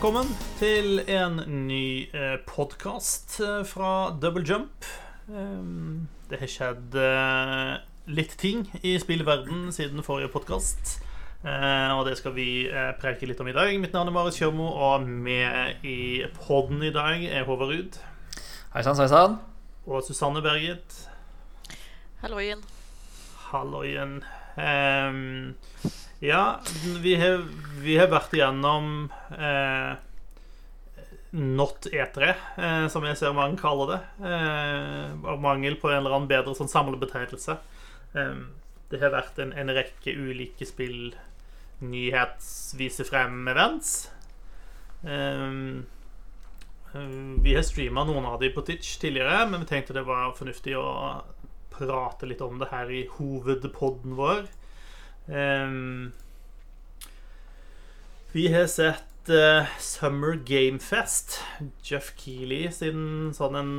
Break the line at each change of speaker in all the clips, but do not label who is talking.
Velkommen til en ny eh, podkast fra Double Jump. Um, det har skjedd eh, litt ting i spillverden siden forrige podkast. Eh, og det skal vi eh, preike litt om i dag. Mitt navn er Marit Kjørmo, og med i podden i dag er Håvard Ruud.
Hei sann, hei sann.
Og Susanne Berget.
Halloien.
Halloien. Um, ja, vi har, vi har, vært igjennom eh, Not etere, eh, som jeg ser mange kaller det. Eh, av mangel på en eller annen bedre sånn samlebetegnelse. Eh, det har vært en, en rekke ulike spill nyhetsvise frem-events. Um, vi har streama noen av de på Titch tidligere, men vi tenkte det var fornuftig å prate litt om det her i hovedpodden vår. Um, vi har sett uh, Summer Game Fest. Jeff Keeley sin sånn en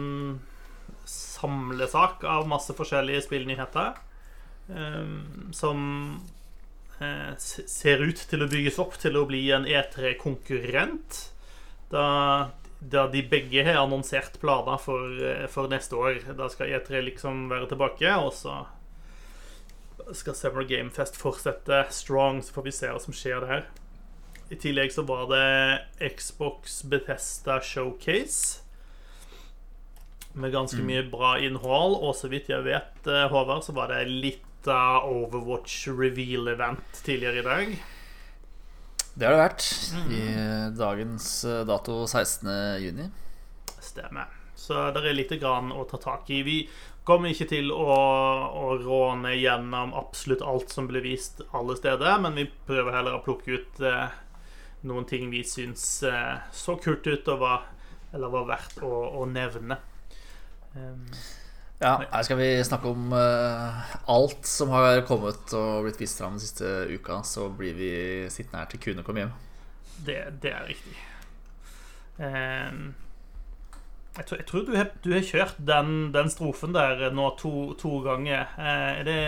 samlesak av masse forskjellige spillnyheter. Um, som uh, ser ut til å bygges opp til å bli en E3-konkurrent. Da, da, de begge har annonsert planer for, eh, for, neste år. Da skal E3 liksom være tilbake, og så skal Summer Game Fest fortsette strong. Så får vi se hva som skjer der. I tillegg så var det Xbox Bethesda Showcase. Med ganske mm. mye bra innhold. Og så vidt jeg vet, eh, Håvard, så var det litt av Overwatch reveal-event tidligere i dag.
Det har det vært. I mm. dagens eh, dato 16.6.
Stemmer. Så det er lite grann å ta tak i. Vi kommer ikke til å, å, råne gjennom absolutt alt som ble vist alle steder, men vi prøver heller å plukke ut eh, noen ting vi syns eh, så kult ut og var, eller var verdt å, å nevne.
Um, ja, her skal vi snakke om uh, alt som har kommet og blitt vist fram den siste uka. Så blir vi sittende her til kuene kommer hjem.
Det, det, er riktig. Um, jeg, tror, jeg tror, du, har, du har kjørt den, den, strofen der nå to, to ganger. Uh, det,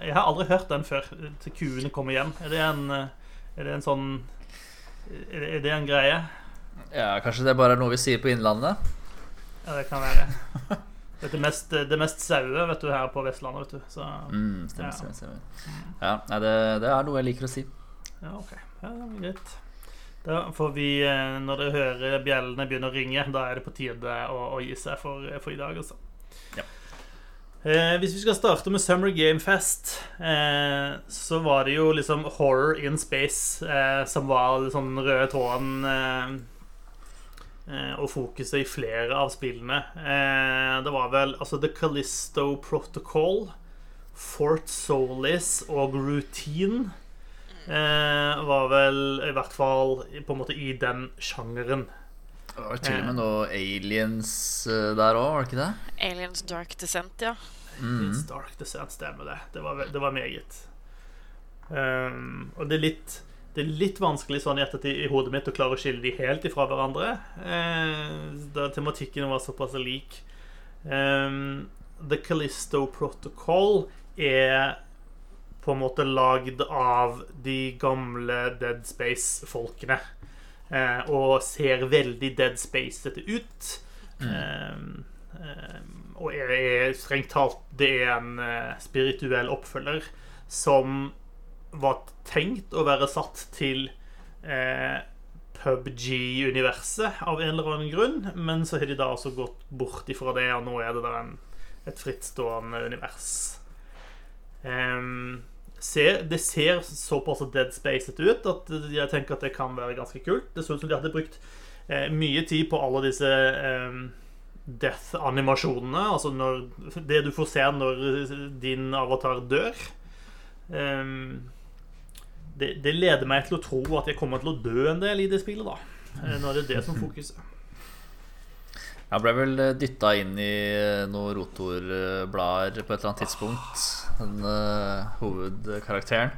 jeg har aldri hørt den før. Til kuene kommer hjem. Er det en, er det en sånn er det, er en greie?
Ja, kanskje det bare er noe vi sier på Innlandet?
Ja, det kan være. Det er det mest, det mest saue vet du, her på Vestlandet. vet du Så,
mm, stemmer, ja. stemmer, stemmer. Ja, det, det, er noe jeg liker å si.
Ja, ok. Ja, greit. Da får vi, eh, når dere hører bjellene begynne å ringe, da er det på tide å, å gi seg for, for, i dag, altså. Ja. Eh, hvis vi skal starte med Summer Game Fest, eh, så var det jo liksom Horror in Space eh, som var liksom den røde tråden Eh, og fokuset i flere av spillene. Eh, det var vel altså The Callisto Protocol, Fort Solis og Routine eh, var vel i hvert fall på en måte i den sjangeren.
Det var til og med noe Aliens der òg, var det ikke det?
Aliens Dark Descent, ja.
Mm. Aliens Dark Descent, stemmer det. Det var, det var meget. Um, og det er litt det er litt vanskelig sånn i ettertid i hodet mitt å klare å skille de helt ifra hverandre. Eh, da tematikken var såpass lik. Um, The Callisto Protocol er på en måte lagd av de gamle Dead Space-folkene. Eh, og ser veldig Dead Spacete ut. Mm. Um, og er, er, strengt talt Det er en uh, spirituell oppfølger som var tenkt å være satt til eh, PubG-universet av en eller annen grunn, men så har de da også gått bort ifra det, og nå er det da en, et frittstående univers. Um, ser, det ser såpass dead spacet ut at jeg tenker at det kan være ganske kult. Det så ut som de hadde brukt eh, mye tid på alle disse eh, death-animasjonene. Altså når, det du får se når din avatar dør. Um, det, det, leder meg til å tro at jeg kommer til å dø en del i det spillet, da. Eh, Nå er det det som fokuset.
Jeg ble vel eh, dytta inn i eh, noen rotorblader på et eller annet tidspunkt. Den uh, hovedkarakteren.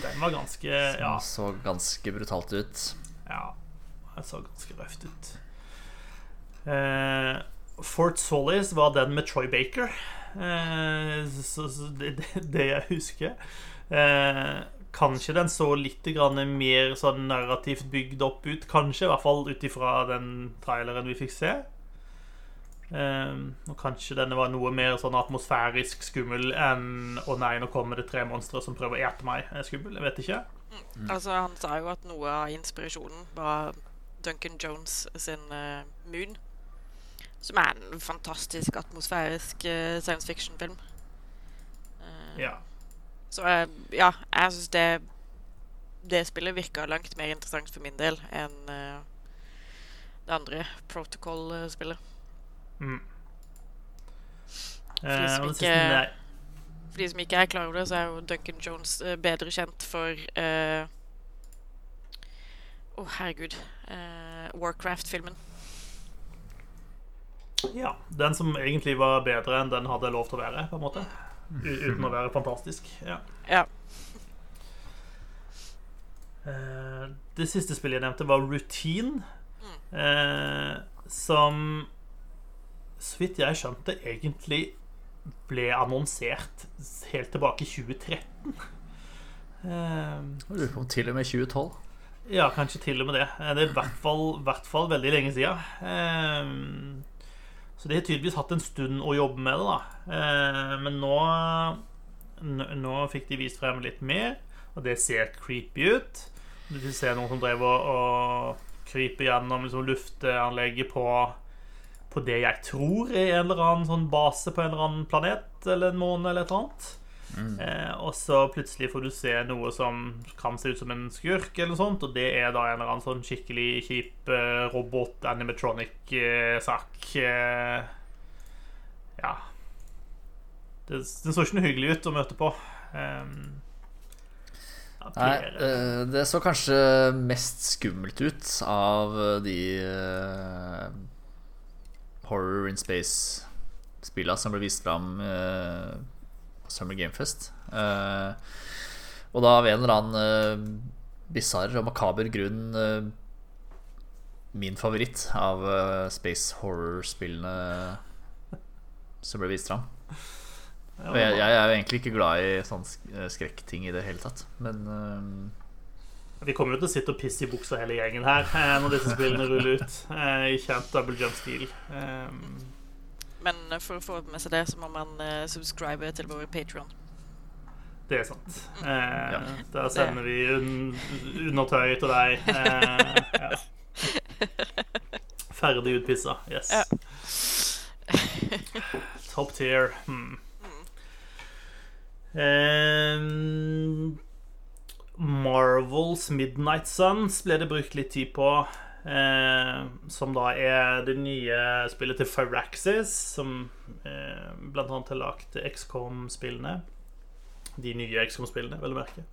Den var ganske
ja. Så ganske brutalt ut.
Ja, den så ganske røft ut. Uh, Fort Solis var den med Troy Baker. Uh, så, så det, det, jeg husker. Uh, Kanskje den så litt mer sånn narrativt bygd opp ut. Kanskje, i hvert fall ut ifra den traileren vi fikk se. Um, og kanskje denne var noe mer sånn atmosfærisk skummel enn 'Å nei, nå kommer det tre monstre som prøver å ete meg'. Er skummel, Jeg vet ikke.
Mm. Altså, Han sa jo at noe av inspirasjonen var Duncan Jones sin uh, 'Moon'. Som er en fantastisk atmosfærisk uh, science fiction-film.
Uh, ja.
Så ja, jeg syns det Det spillet virka langt mer interessant for min del enn det andre Protocol-spillet.
Mm.
For de, som ikke, for de som ikke er klar over det, så er jo Duncan Jones bedre kjent for Å, uh, oh, herregud uh, Warcraft-filmen.
Ja. Den som egentlig var bedre enn den hadde lov til å være, på en måte. Uten å være fantastisk. Ja.
ja.
det siste spillet jeg nevnte, var Routine. Mm. som så vidt jeg skjønte, egentlig ble annonsert helt tilbake i 2013.
Jeg lurer på om til og med 2012?
Ja, kanskje til og med det. Det er i hvert fall, hvert fall veldig lenge siden. Så de har tydeligvis hatt en stund å jobbe med det, da. Men nå, nå fikk de vist frem litt mer, og det ser creepy ut. Du ser noen som drev og, og kryper gjennom liksom, lufteanlegget på på det jeg tror er en eller annen sånn base på en eller annen planet eller en måne eller et eller annet. Mm. Eh, og så plutselig får du se noe som kan se ut som en skurk, eller noe sånt, og det er da en eller annen sånn skikkelig kjip eh, robot-animatronic-sak. Eh, ja det, Den så ikke noe hyggelig ut å møte på. Um,
Nei, eh, det så kanskje mest skummelt ut av de eh, Horror in Space-spillene som ble vist fram uh, Summer Gamefest. Uh, og da av en eller annen uh, bisarr og makaber grunn uh, min favoritt av space horror-spillene som ble vist fram. Og jeg, jeg, er jo egentlig ikke glad i sånne skrekkting i det hele tatt, men
vi kommer jo til å sitte og pisse i buksa hele gjengen her eh, når disse spillene ruller ut. Eh, I kjent double jump-stil. Um,
Men for å få med seg det, så må man uh, subscribe til vår Patron.
Det er sant. Mm. Eh, ja. Der sender vi un undertøy til deg. Eh, ja. Ferdig utpissa. Yes. Ja. Top tier. Hmm. Mm. Marvels Midnight Suns ble det brukt litt tid på. Eh, som da er det nye spillet til Firaxis, som eh, blant annet har lagd XCOM-spillene. De nye XCOM-spillene, vel å merke.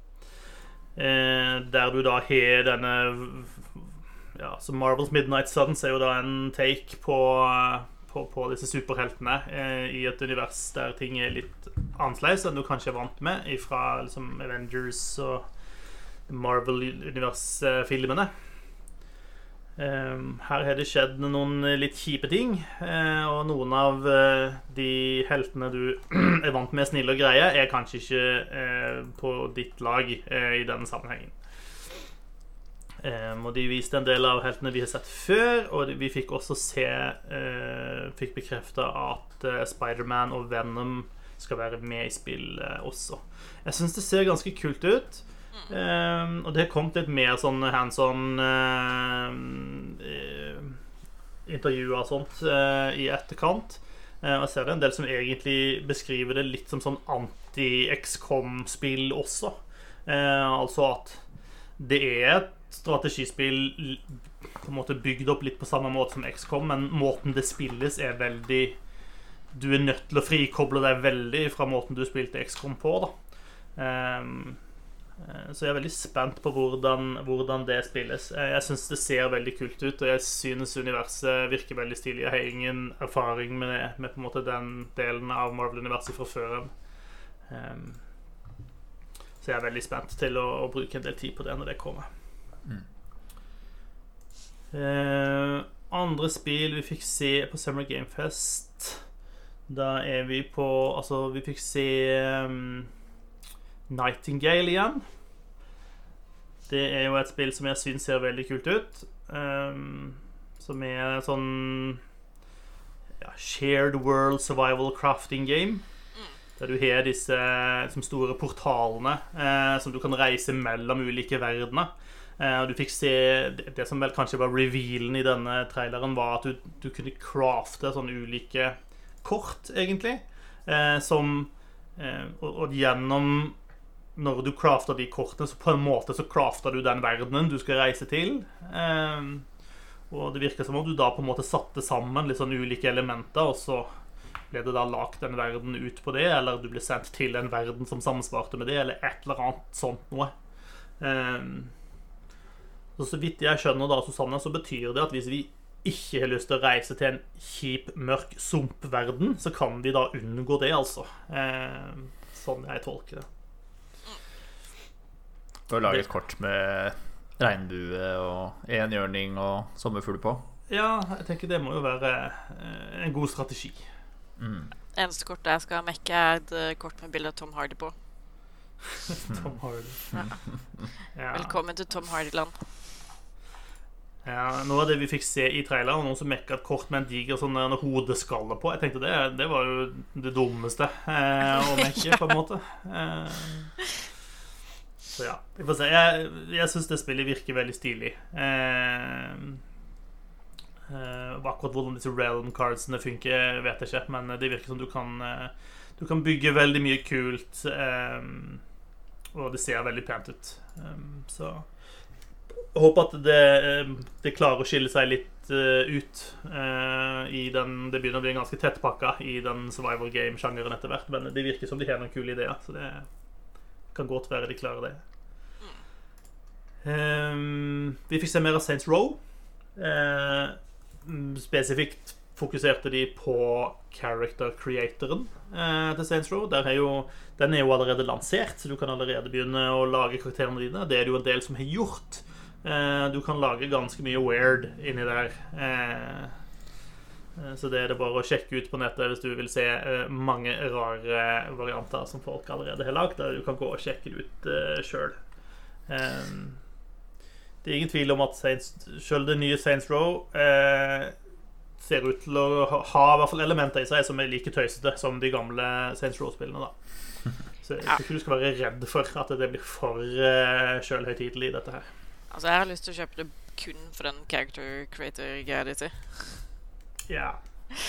Eh, der du da har denne Ja, så Marvels Midnight Suns er jo da en take på, på, på disse superheltene eh, i et univers der ting er litt annerledes enn du kanskje er vant med fra liksom, Avengers og Marvel-univers-filmene. Ehm, her har det skjedd noen litt kjipe ting, eh, og noen av eh, de heltene du er vant med snille og greie, er kanskje ikke eh, på ditt lag i denne sammenhengen. Um, og De viste en del av heltene vi har sett før, og vi fikk også se Fikk bekrefta at Spiderman og Venom skal være med i spillet også. Jeg syns det ser ganske kult ut. Um, og det har kommet litt mer sånn hands on uh, intervjuer og sånt uh, i etterkant. Uh, og jeg ser det en del som egentlig beskriver det litt som sånn anti-XCOM-spill også. altså at det er et strategispill på en måte bygd opp litt på samme måte som XCOM, men måten det spilles, er veldig Du er nødt til å frikoble deg veldig fra måten du spilte XCOM på. da um, Eh, så jeg er veldig spent på hvordan, hvordan det spilles. Eh, jeg syns det ser veldig kult ut, og jeg synes universet virker veldig stilig. Jeg har ingen erfaring med, med på en måte den delen av Marvel-universet fra før av. Um, så jeg er veldig spent til å, å, bruke en del tid på det når det kommer. Mm. Uh, andre spill vi fikk se på Summer Game Fest Da er vi på Altså, vi fikk se um, Nightingale igjen. Det er jo et spill som jeg syns ser veldig kult ut. Um, som er sånn ja, shared world survival crafting game. Der du har disse liksom, store portalene eh, som du kan reise mellom ulike verdener. Eh, og du fikk se det, som vel kanskje var revealen i denne traileren, var at du, du kunne crafte sånne ulike kort, egentlig. Eh, som eh, og, og, gjennom Når du crafter de kortene, så på en måte så crafter du den verdenen du skal reise til. Eh, og det virker som om du da på en måte satte sammen litt sånn ulike elementer, og så ble det da lagt en verden ut på det, eller du ble sendt til en verden som samsvarte med det, eller et eller annet sånt noe. Så, så vidt jeg skjønner, da, Susanne, så betyr det at hvis vi ikke har lyst til å reise til en kjip, mørk sumpverden, så kan vi da unngå det, altså. Um, sånn jeg tolker det.
Du lage et kort med regnbue og enhjørning og sommerfugl på?
Ja, jeg tenker det må jo være eh, en god strategi.
Mm. Eneste kortet jeg skal mekke, er et eh, kort med bilde av Tom Hardy på.
Tom Hardy. Ja.
Ja. Velkommen til Tom Hardy-land.
Ja, Noe av det vi fikk se i traileren, noen som mekka et kort med en diger sånn hodeskalle på. Jeg tenkte det, det var jo det dummeste eh, å mekke, på en måte. Eh, så ja, vi får se. Jeg, jeg syns det spillet virker veldig stilig. Eh, eh, akkurat hvordan disse realm cardsene funker, vet jeg ikke, men det virker som du kan uh, Du kan bygge veldig mye kult, Eh, og det ser veldig pent ut. Um, så håper at det, det, klarer å skille seg litt uh, ut i den Det begynner å bli en ganske tettpakka i den survival game-sjangeren etter hvert, men det virker som de har noen kule ideer, så det kan godt være de klarer det. Um, vi fikk se mer av Saints Row. Uh, spesifikt fokuserte de på character-creatoren uh, til Saints Row. Er jo, den er jo allerede lansert, så du kan allerede begynne å lage karakterene dine. Det er det jo en del som har gjort. Uh, du kan lage ganske mye weird inni der. Eh, eh så det er det bare å sjekke ut på nettet hvis du vil se eh, mange rare varianter som folk allerede har lagd. Du kan gå og sjekke det ut uh, sjøl. Det er ingen tvil om at sjøl det nye Saints Row eh, ser ut til å ha, i hvert fall elementer i seg som er like tøysete som de gamle Saints Row-spillene. da Så jeg tror ikke du skal være redd for at det blir for sjølhøytidelig, dette her.
Altså, jeg har lyst til å kjøpe det kun for den character creator-greia di.
Ja.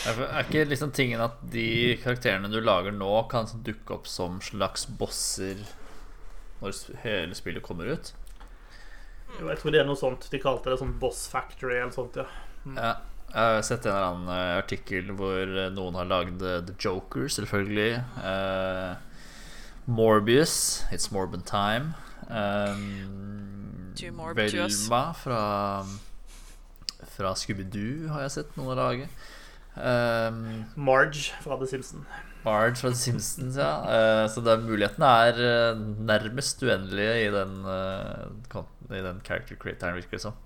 Er ikke liksom tingen at de karakterene du lager nå, kan dukke opp som slags bosser når hele spillet kommer ut?
Jo, jeg tror det er noe sånt. De kalte det sånn Boss Factory eller sånt, ja.
Mm. ja. Jeg har sett en eller annen eh, artikkel hvor eh, noen har lagd eh, The Joker, selvfølgelig. Uh, Morbius, It's Morbin Time. Um, Velma fra, fra Scooby-Doo har jeg sett noen lage.
Um, Marge fra The Simpsons.
Marge fra The Simpsons, ja. Uh, så den muligheten er nærmest uendelige i den uh, i den character creatoren, virker det som.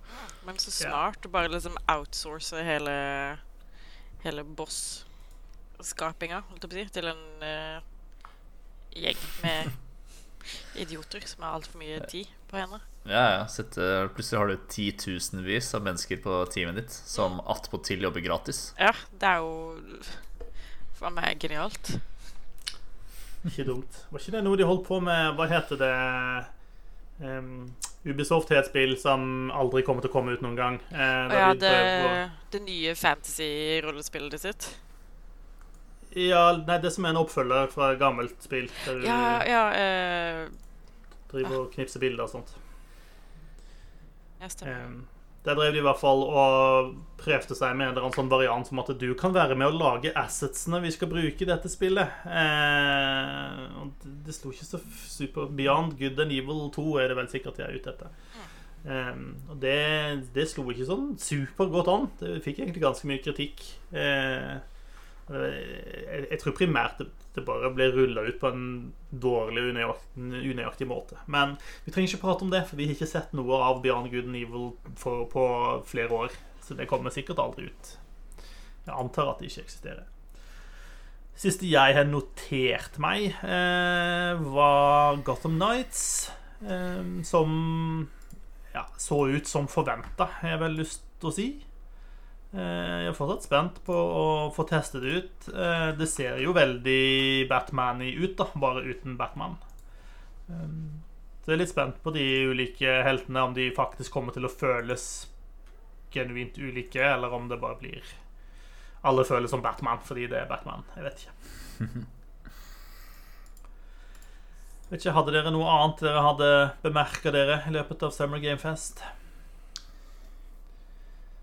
Men så smart å bare liksom outsource hele, hele boss-skapinga, holdt jeg på å si, til en uh, gjeng med idioter som har altfor mye tid på henne.
Ja, ja. Sette, plutselig har du titusenvis av mennesker på teamet ditt som attpåtil jobber gratis.
Ja, det er jo for meg genialt.
Ikke dumt. Var ikke det noe de holdt på med Hva heter det um, Ubisoft har et spill som aldri kommer til å komme ut noen gang.
Eh, ja, det, det, nye fantasy-rollespillet sitt?
Ja, nei, det som er en oppfølger fra gammelt spill.
Der du ja, ja, uh,
driver og knipser bilder og sånt.
Um,
der drev de i hvert fall og prøvde seg med en sånn variant som at du kan være med å lage assetsene vi skal bruke i dette spillet. Eh, det slo ikke så super Beyond Good and Evil 2 er det vel sikkert jeg er ute etter. Eh, og det, det, slo ikke sånn supergodt an. Det fikk egentlig ganske mye kritikk. Eh, jeg, tror primært det bare ble rulla ut på en dårlig, unøyaktig måte. Men vi trenger ikke prate om det, for vi har ikke sett noe av Beyond Good and Evil for, på flere år. Så det kommer sikkert aldri ut. Jeg antar at det ikke eksisterer. Siste jeg har notert meg, eh, var Gotham Nights. Eh, som ja, så ut som forventa, har jeg vel lyst til å si. Eh, jeg er fortsatt spent på å få testet det ut. Eh, det ser jo veldig Batman-y ut, da, bare uten Batman. Eh, så jeg er litt spent på de ulike heltene, om de faktisk kommer til å føles genuint ulike, eller om det bare blir Alle føles som Batman fordi det er Batman. Jeg vet ikke. Vet ikke, Hadde dere noe annet dere hadde bemerka dere i løpet av Summer Game Fest?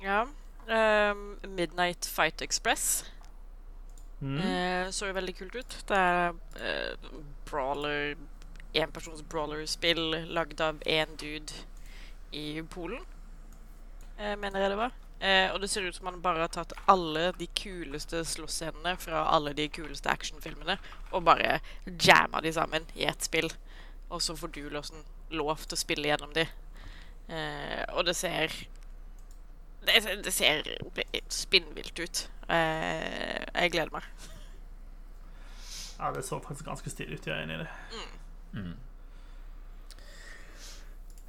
Ja. Um, Midnight Fight Express
Mm.
Uh, så jo veldig kult ut. Det er uh, brawler Enpersons brawler-spill lagd av én dude i Polen, uh, mener jeg det var. Og det ser ut som han bare har tatt alle de kuleste slåssscenene fra alle de kuleste actionfilmene og bare jamma de sammen i ett spill. Og så får du lov til å spille gjennom de. Og det ser det, det ser spinnvilt ut. Eh, jeg gleder meg.
Ja, det så faktisk ganske stilig ut. Jeg er enig i det.
Mm.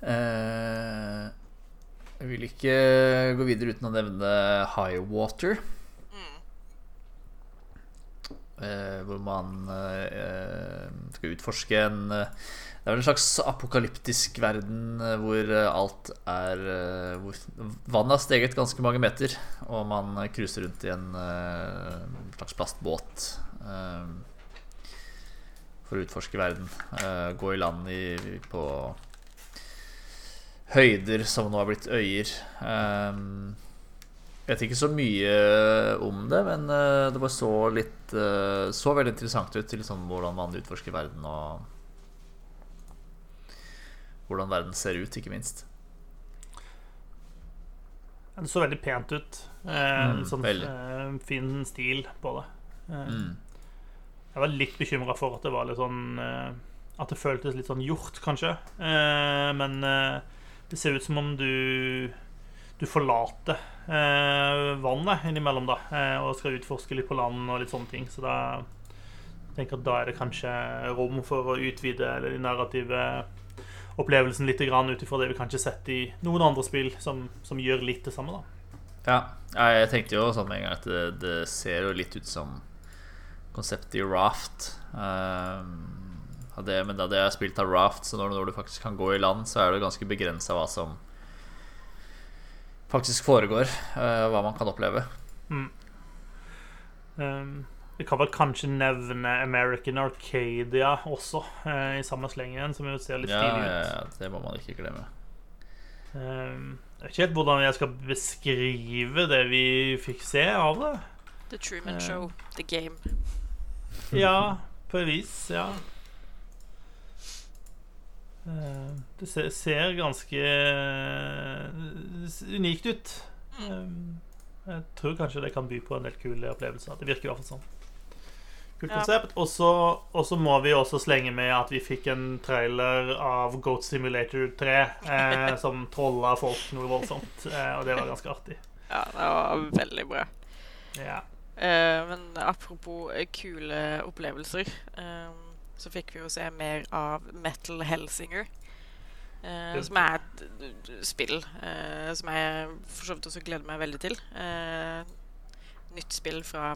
Eh, jeg vil ikke gå videre uten å nevne High Water.
Mm.
Eh, hvor man uh, skal utforske en Det er vel en slags apokalyptisk verden eh, hvor eh, alt er eh, Hvor vannet har steget ganske mange meter, og man cruiser rundt i en slags plastbåt for å utforske verden. Gå i land i, på høyder som nå har blitt øyer. Jeg vet ikke så mye om det, men det bare så litt Så veldig interessant ut til liksom hvordan man utforsker verden, og hvordan verden ser ut, ikke minst.
Det så veldig pent ut. Eh,
Mm,
sånn eh, fin stil på det. Eh,
Mm.
Jeg var litt bekymra for at det var litt sånn eh, At det føltes litt sånn gjort, kanskje. Eh, men eh, det ser ut som om du du forlater eh, vannet innimellom da, eh, og skal utforske litt på land og litt sånne ting. Så da jeg tenker at da er det kanskje rom for å utvide eller de narrative opplevelsen litt grann ut ifra det vi kanskje har sett i noen andre spill som, som gjør litt det samme. da.
Ja, jeg tenkte jo sånn med en gang at det, det ser jo litt ut som konseptet i Raft. Uh, det, men da det er spilt av Raft, så når, når du faktisk kan gå i land, så er det ganske begrensa hva som faktisk foregår, uh, hva man kan oppleve.
Um, vi kan vel kanskje nevne American Arcadia også, eh, i samme slengen, som jo ser litt
Ja,
stilig ut.
ja, det må man ikke glemme.
Um, jeg vet ikke helt hvordan jeg skal beskrive det vi fikk se av det.
The Truman
uh,
Show, The Game.
Ja, på et vis, ja. Eh, Det ser, ser ganske eh, unikt ut. Um, Jeg tror kanskje det kan by på en del kule opplevelser. Det virker i hvert fall sånn. Kult konsept. Så- Og så må vi også slenge med at vi fikk en trailer av Goat Simulator 3 eh, som trolla folk noe voldsomt. Eh, og det var ganske artig.
Ja, det var veldig bra.
Ja.
Eh, men apropos eh, kule opplevelser, eh, så fikk vi jo se mer av Metal Helsinger.
Uh,
som er et spill uh, som jeg for så vidt også gleder meg veldig til. Uh, nytt spill fra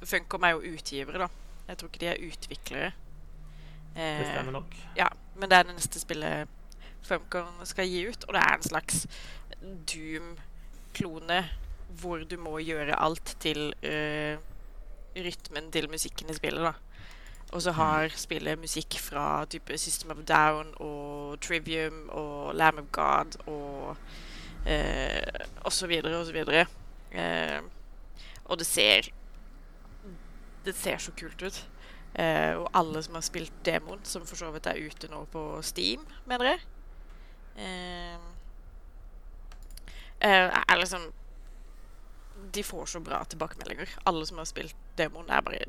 Funcom er jo utgivere, da. Jeg tror ikke de er utviklere.
Det
Eh,
stemmer nok.
ja, men det er det neste spillet Funcom skal gi ut, og det er en slags Doom-klone hvor du må gjøre alt til uh, rytmen til musikken i spillet, da. Og så har spillet musikk fra type System of Down og Trivium og Lamb of God og eh, og så videre og så videre. Eh, og det ser Det ser så kult ut. Eh, og alle som har spilt demoen, som for så vidt er ute nå på Steam, mener jeg eh, eh, er liksom De får så bra tilbakemeldinger. Alle som har spilt demoen, er bare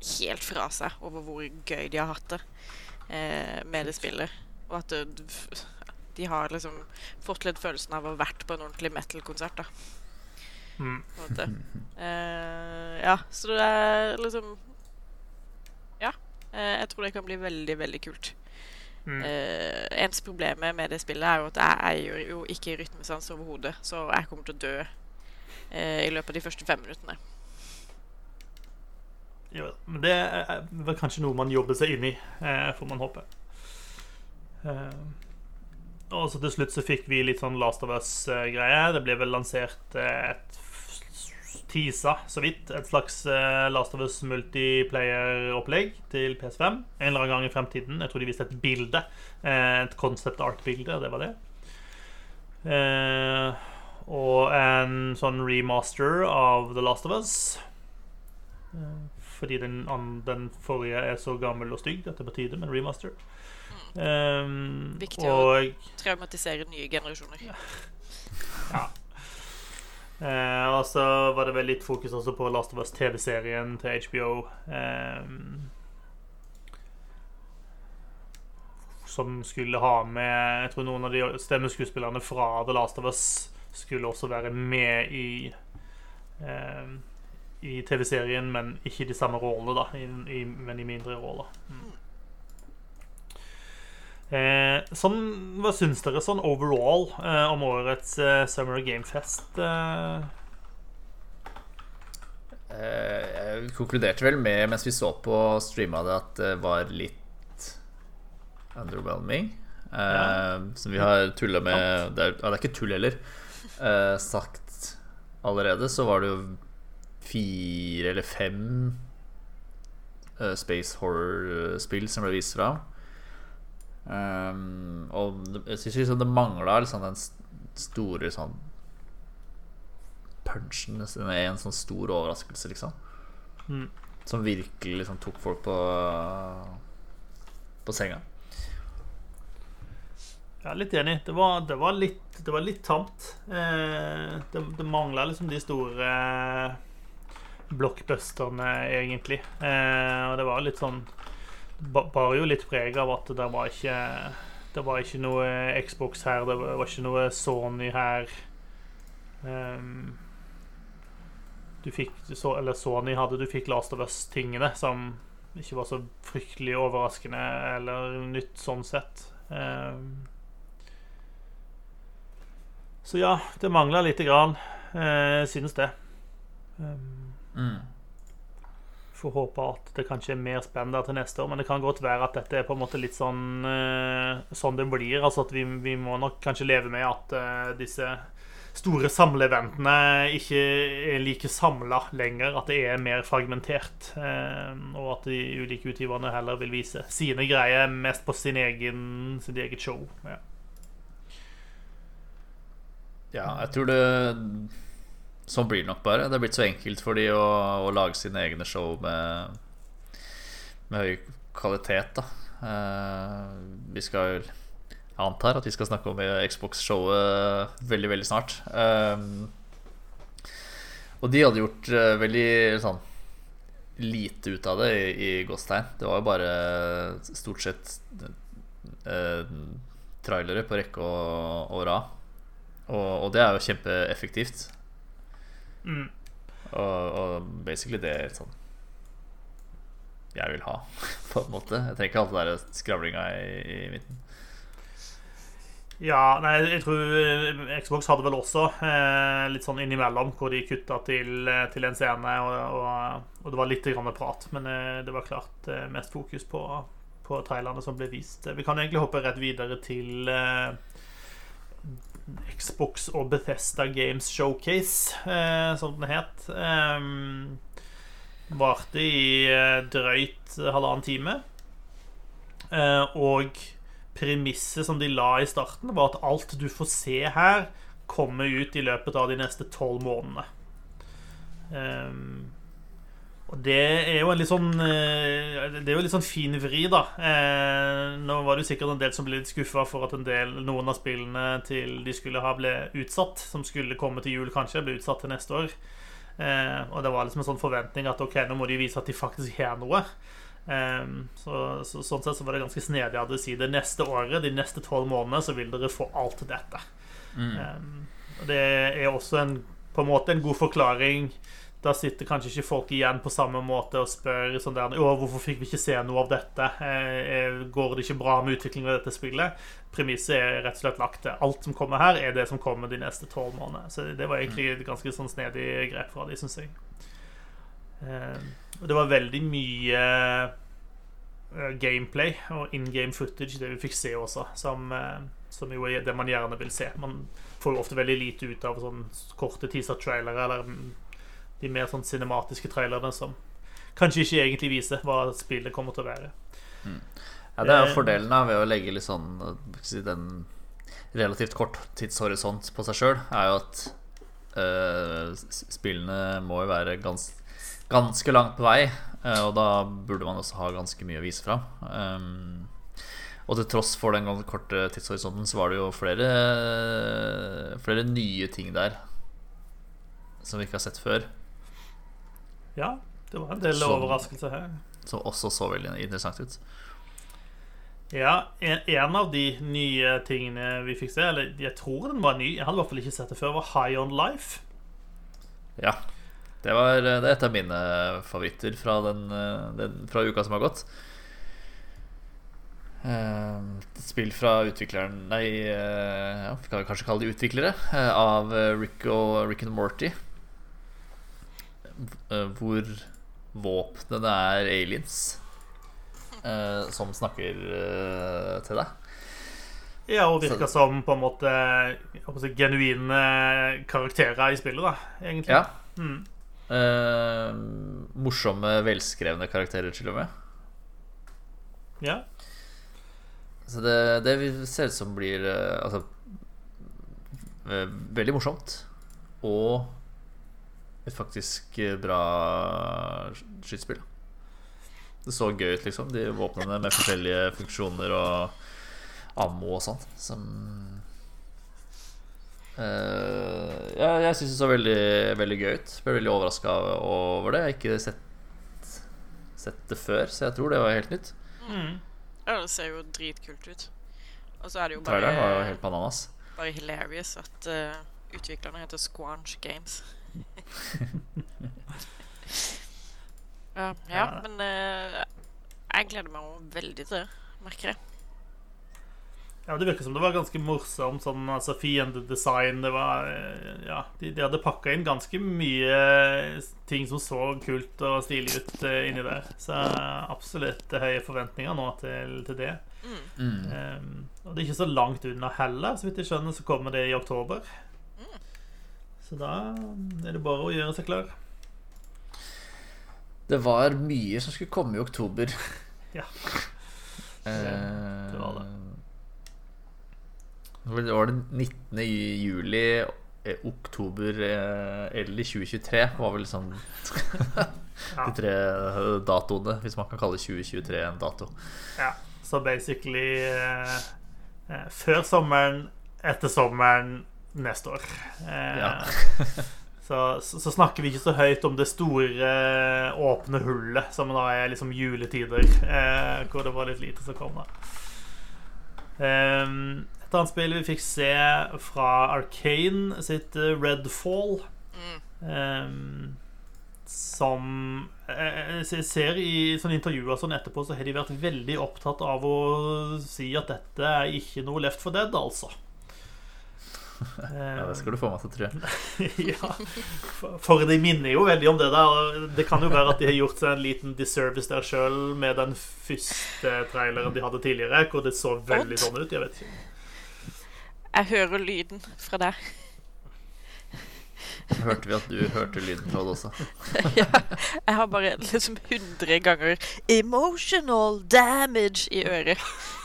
helt fra seg over hvor gøy de har hatt det eh, med det spillet. Og at det, de har liksom fått litt følelsen av å ha vært på en ordentlig metal-konsert. da
Mm.
Eh, ja, så det er liksom Ja. Uh, jeg tror det kan bli veldig, veldig kult. Mm. Uh, eneste problemet med det spillet er jo at jeg eier jo ikke rytmesans overhodet, så jeg kommer til å dø uh, i løpet av de første fem minuttene.
Jo, men det er vel kanskje noe man jobber seg inn i, uh, får man håpe. og så til slutt så fikk vi litt sånn Last of Us-greie. Det ble vel lansert et teasa så vidt et slags uh, Last of Us multiplayer-opplegg til PS5. En eller annen gang i fremtiden. Jeg tror de viste et bilde. Uh, et concept art-bilde, det var det. Uh, og en sånn remaster av The Last of Us. fordi den, den, forrige er så gammel og stygg at det er på tide med en remaster.
Um, Viktig og, å traumatisere nye generasjoner.
Ja. Eh, og så var det vel litt fokus også på Last of Us TV-serien til HBO. Eh, som skulle ha med Jeg tror noen av de stemmeskuespillerne fra The Last of Us skulle også være med i eh, I TV-serien, men ikke de samme rollene, da. I, i, men i mindre roller. Mm. Eh, sånn, hva syns dere sånn overall eh, om årets eh, Summer Game Fest? Eh?
Eh, jeg konkluderte vel med, mens vi så på streama det, at det var litt underwhelming. Eh, ja. Som vi har tulla med det er, ja, det er ikke tull heller. sagt allerede, så var det jo fire eller fem space horror-spill som ble vist fram. Um, og jeg syns liksom det mangla liksom den store sånn punchen med en sånn stor overraskelse, liksom. Mm. Som virkelig liksom tok folk på På senga.
Jeg er litt enig. Det var, det var, litt, det var litt, tamt. Eh, det det mangla liksom de store blockbusterne, egentlig. Eh, og det var litt sånn bar jo litt preg av at det var ikke Det var ikke noe Xbox her, det var ikke noe Sony her. Um, du fikk Eller Sony hadde Du fikk Last of Us-tingene, som ikke var så fryktelig overraskende eller nytt sånn sett. Um, så ja, det mangla lite grann. Uh, synes det. Um, mm. Får håpe at det kanskje er mer spennende til neste år. Men det kan godt være at dette er på en måte litt sånn uh, sånn det blir. Altså at vi, vi, må nok kanskje leve med at uh, disse store samleeventene ikke er like samla lenger. At det er mer fragmentert. Uh, og at de ulike utgiverne heller vil vise sine greier mest på sin egen, sitt eget show. Ja.
ja, jeg tror det Sånn blir det nok bare. Det er blitt så enkelt for de å, å lage sine egne show med, med høy kvalitet. Da. Uh, vi skal Jeg antar at vi skal snakke om Xbox-showet veldig, veldig snart. Um, og de hadde gjort uh, veldig sånn lite ut av det i, i Gåstein. Det var jo bare stort sett uh, trailere på rekke og, og rad. Og, og det er jo kjempeeffektivt. Mm. Og, og, basically det er sånn jeg vil ha, på en måte. Jeg trenger ikke alt det der skravlinga i, i midten.
Ja, nei, jeg tror eh, Xbox hadde vel også eh, litt sånn innimellom hvor de kutta til, eh, til en scene, og, og, og, det var litt grann prat, men eh, det var klart eh, mest fokus på, på trailerne som ble vist. Vi kan egentlig hoppe rett videre til eh, Xbox og Bethesda Games Showcase, eh, som den het. Eh, varte i eh, drøyt halvannen time. Eh, og premisset som de la i starten, var at alt du får se her, kommer ut i løpet av de neste tolv månedene. Um, og det er jo en litt sånn eh, Det er jo litt sånn fin vri, da. Eh, nå var det jo sikkert en del som ble litt skuffa for at en del, noen av spillene til de skulle ha, ble utsatt. Som skulle komme til jul, kanskje. Ble utsatt til neste år. Eh, og det var liksom en sånn forventning at ok, nå må de vise at de faktisk har noe. Så, så, sånn sett så var det ganske snedig av å si det neste året, de neste tolv månedene, så vil dere få alt dette. Mm. Og det er også en, på en måte en god forklaring da sitter kanskje ikke folk igjen på samme måte og spør sånn der, Å, hvorfor fikk vi ikke se noe av dette? Eh, går det ikke bra med utviklingen av dette spillet? Premisset er rett og slett lagt til. Alt som kommer her, er det som kommer de neste tolv månedene. Så det var egentlig et ganske sånn snedig grep fra de, syns jeg. Eh, og det var veldig mye eh, gameplay og in game footage, det vi fikk se også, som, eh, som jo er det man gjerne vil se. Man får jo ofte veldig lite ut av sånn korte teaser-trailere eller de mer sånn cinematiske trailerne som kanskje ikke egentlig viser hva spillet kommer til å være.
Mm. Ja, Det er jo fordelen da ved å legge litt sånn den relativt kort tidshorisont på seg sjøl, er jo at øh, spillene må jo være gans, ganske langt på vei, og da burde man også ha ganske mye å vise fram. Um, og til tross for den korte tidshorisonten så var det jo flere, flere nye ting der som vi ikke har sett før.
Ja, det var en del som, overraskelser her.
Som også så veldig interessant ut.
Ja, en, en, av de nye tingene vi fikk se, eller jeg tror den var ny, jeg hadde i hvert fall ikke sett det før, var High On Life.
Ja. Det, var, det er et av mine favoritter fra, den, den, fra uka som har gått. Et spill fra utvikleren Nei, ja, vi kan kanskje kalle de utviklere. Av Rick og Rick and Morty. Eh, hvor våpnene er aliens uh, som snakker uh, til deg.
Ja, og virker Så, som på en måte si, genuine karakterer i spillet, da, egentlig.
Ja. Mm. Uh, morsomme, velskrevne karakterer, til og med.
Ja.
Så det, det ser ut som blir Altså Veldig morsomt. Og et faktisk eh, bra skytespill. Det så gøy ut, liksom. De våpnene med forskjellige funksjoner og ammo og sånn. Som uh, Ja, jeg syns det så veldig, veldig gøy ut. Ble veldig overraska over det. Jeg har ikke sett, sett, det før, så jeg tror det var helt nytt.
Mm. Ja, det ser jo dritkult ut. Og så er det jo
bare Traileren var jo helt bananas.
Bare hilarious at uh, utviklerne heter Squanch Games ja, ja, men uh, jeg gleder meg veldig til det, merker jeg.
Ja, Det virker som det var ganske morsomt. Sånn, altså Fiendedesign det var, eh, ja, de, de hadde pakka inn ganske mye ting som så kult og stilig ut uh, inni der. Så absolutt høye forventninger nå til, til det. Mm. Um, og det er ikke så langt unna heller. Så vidt jeg skjønner, så kommer det i oktober. Så da er det bare å gjøre seg klar.
Det var mye som skulle komme i oktober.
ja.
det var det. Det var det 19. juli, eh, oktober eh, eller 2023 var vel sånn de tre datoene, hvis man kan kalle 2023 en dato.
Ja, så basically eh, eh, før sommeren, etter sommeren neste år. Eh, ja. så, så, så, snakker vi ikke så høyt om det store, åpne hullet som da er liksom juletider, eh, hvor det var litt lite som kom. da eh, Et annet spill vi fikk se fra Arcane sitt eh, Redfall. Mm. som jeg ser i sånne intervjuer sånn etterpå, så har de vært veldig opptatt av å si at dette er ikke noe Left for Dead, altså.
Ja, det skal du få meg til å tro.
ja, for de minner jo veldig om det der. Det kan jo være at de har gjort seg en liten disservice der sjøl med den første traileren de hadde tidligere, hvor det så veldig sånn ut. Jeg vet ikke.
Jeg hører lyden fra deg.
Hørte vi at du hørte lyden fra det også?
ja. Jeg har bare liksom 100 ganger 'emotional damage' i øret.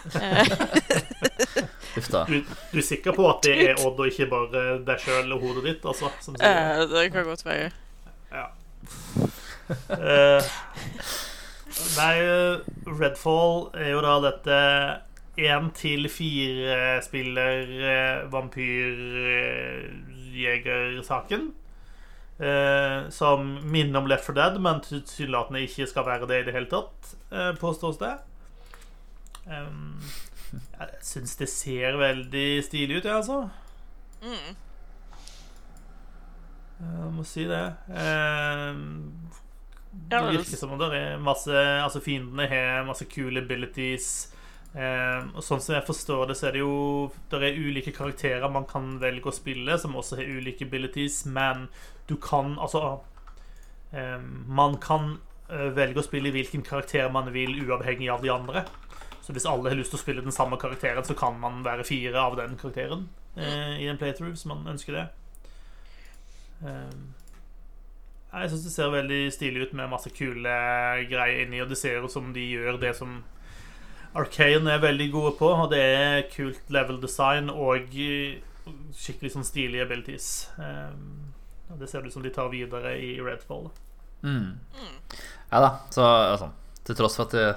Uff da. Du, du, er sikker på at det er Odd og ikke bare deg sjøl og hodet ditt? Altså,
som sier. Uh, det kan godt være.
Ja. Uh, nei, Redfall er jo da dette én til fire spiller uh, vampyrjegersaken. Eh, som minner om Left 4 Dead, men tilsynelatende ikke skal være det i det hele tatt, eh, påstås det. Um, jeg syns det ser veldig stilig ut, jeg, altså. Mm. Jeg må si det. Eh, det virker som om det er masse Altså fiendene har masse cool abilities. Eh, og sånn som jeg forstår det, så er det jo Det er ulike karakterer man kan velge å spille, som også har ulike abilities, men du kan Altså eh, Man kan eh, velge å spille hvilken karakter man vil, uavhengig av de andre. Så hvis alle har lyst til å spille den samme karakteren, så kan man være fire av den karakteren eh, i en playthrough, hvis man ønsker det. Um, jeg syns det ser veldig stilig ut med masse kule greier inni, og det ser ut som de gjør det som Arcane er veldig gode på, og det er kult level design og skikkelig sånn stilige abilities. Um, det ser ut som de tar videre i Redfall.
Mm. Ja da, så altså, til tross for at det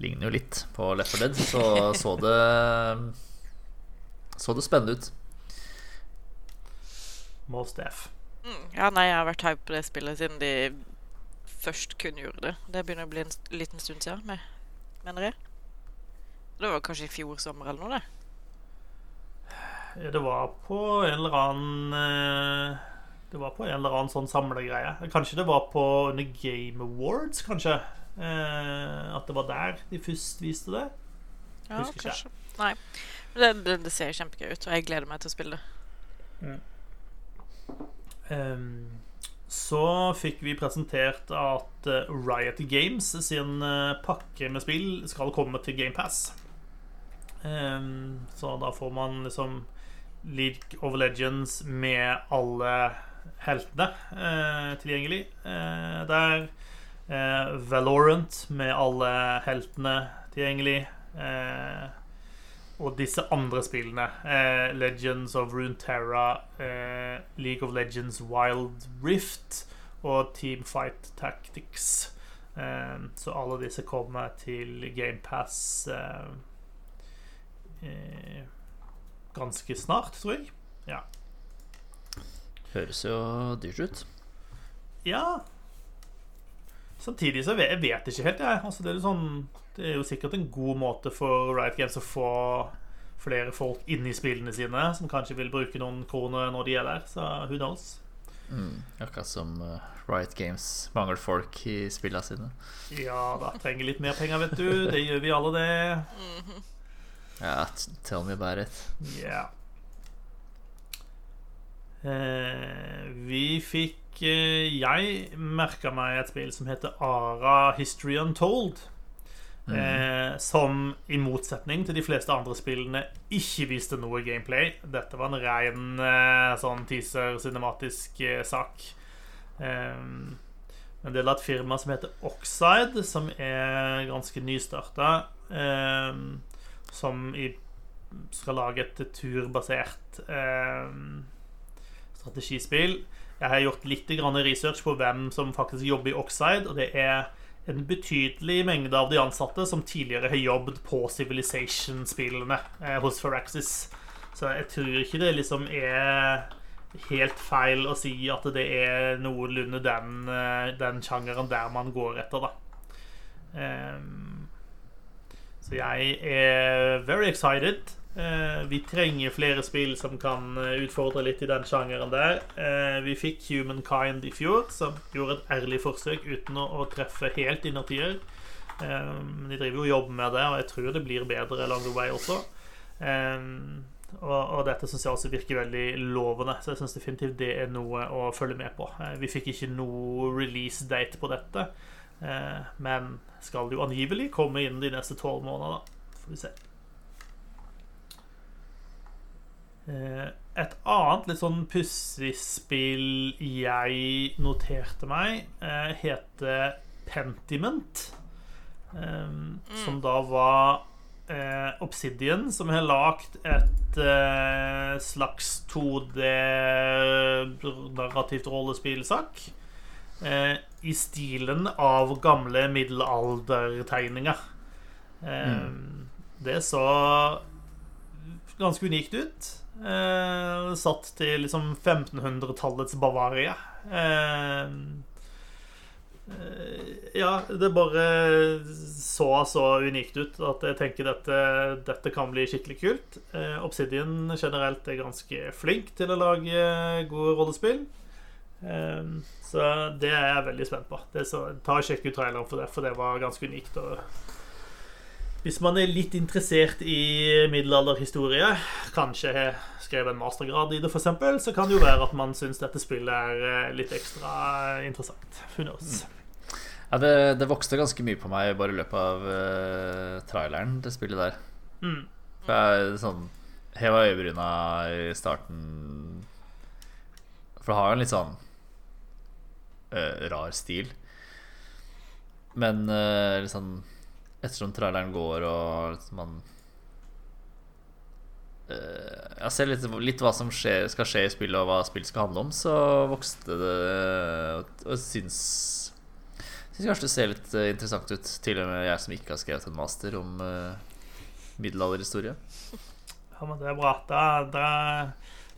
ligner jo litt på Left 4 Dead, så så det Så det spennende ut.
Most F.
Mm. Ja, nei, jeg har vært hype på det spillet siden de først kun gjorde det. Det begynner å bli en liten stund siden, mener jeg. Det var kanskje i fjor sommer eller noe, det.
Det var på en eller annen eh, Det var på en eller annen sånn samlegreie. Kanskje det var på under Game Awards, kanskje. Eh, at det var der de først viste det.
Ja, Husker kanskje. Ikke. Nei. Det, det, det, ser kjempegøy ut, og jeg gleder meg til å spille det. Mm.
Um, så fikk vi presentert at uh, Riot Games sin pakke med spill skal komme til GamePass. Um, så da får man liksom League of Legends med alle heltene uh, tilgjengelig der. Valorant med alle heltene tilgjengelig. Uh, og disse andre spillene, eh, Legends of Runeterra, eh, League of Legends Wild Rift og Team Fight Tactics. Eh, så alle disse kommer til GamePass eh, eh, ganske snart, tror jeg. Ja.
Høres jo dyrt ut.
Ja. Samtidig så vet jeg vet ikke helt, jeg. Altså, det er sånn det er jo sikkert en god måte for Riot Games å få flere folk inn i spillene sine, som kanskje vil bruke noen kroner når de er der. Så who knows?
Mm, akkurat som uh, Riot Games mangler folk i spillene sine.
Ja da, trenger litt mer penger, vet du. Det gjør vi alle, det.
Ja, tell me about it.
Yeah. Eh, vi fikk eh, Jeg merka meg et spill som heter Ara History Untold. Mm. Eh, som i motsetning til de fleste andre spillene ikke viste noe gameplay. Dette var en ren eh, sånn teaser-cinematisk eh, sak. en del av et firma som heter Oxide, som er ganske nystarta. Som i, skal lage et turbasert strategispill. Jeg har gjort litt research på hvem som faktisk jobber i Oxide, og det er en betydelig mengde av de ansatte som tidligere har jobbet på Civilization-spillene eh, hos Firaxis. Så jeg tror ikke det liksom er helt feil å si at det er noenlunde den, eh, den sjangeren der man går etter, da. Um, så jeg er very excited. Eh, vi trenger flere spill som kan eh, utfordre litt i den sjangeren der. Eh, vi fikk Humankind i fjor, som gjorde et ærlig forsøk uten å, treffe helt innertier. de driver jo og med det, og jeg tror det blir bedre along the way også. Og, og, dette syns jeg også virker veldig lovende, så jeg syns definitivt det er noe å følge med på. vi fikk ikke noe release date på dette, men skal jo angivelig komme inn de neste tolv månedene. Får vi se. Eh, et annet litt sånn pussig spill jeg noterte meg, eh, heter Pentiment. Mm. Som da var Obsidian, som har lagd et slags 2D-narrativt rollespillsak. I stilen av gamle middelaldertegninger. Mm. Det så ganske unikt ut. Eh, satt til liksom 1500-tallets Bavaria. Eh, eh, ja, det bare så så unikt ut at jeg tenker dette, dette kan bli skikkelig kult. Eh, Obsidian generelt er ganske flink til å lage gode rollespill. Um, så det er jeg veldig spent på. Det så, ta og Sjekk ut traileren for det, for det var ganske unikt. Og hvis man er litt interessert i middelalderhistorie, kanskje har skrevet en mastergrad i det, f.eks., så kan det jo være at man syns dette spillet er eh, litt ekstra interessant. Who knows?
Mm. Ja, det, det, vokste ganske mye på meg bare i løpet av uh, traileren, det spillet der. Mm. For jeg sånn heva øyebryna i starten For det har jo en litt sånn rar stil. Men uh, liksom Ettersom traileren går og liksom man uh, Jeg ser litt, litt, hva som skjer, skal skje i spillet, og hva spillet skal handle om, så vokste det Og syns Syns kanskje det ser litt interessant ut, til og med jeg som ikke har skrevet en master om middelalderhistorie.
Ja, men det er bra. Da, da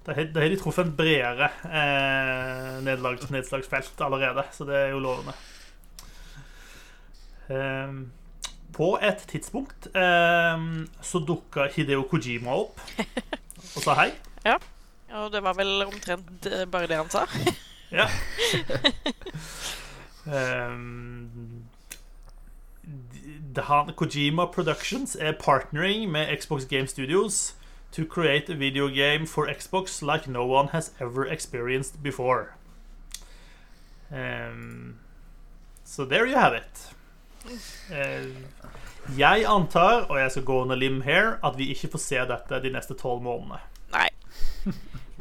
da har de truffet en bredere eh, nedlags, nedslagsfelt allerede, så det er jo lovende. Eh, på et tidspunkt eh, så dukka Hideo Kojima opp og sa hei.
Ja, og det var vel omtrent bare det han sa.
ja. um, Kojima Productions er partnering med Xbox Game Studios to create a video game for Xbox like no one has ever experienced before. Um, so there you have it. Uh, jeg antar, og jeg skal gå under lim her, at vi ikke får se dette de neste tolv månedene.
Nei.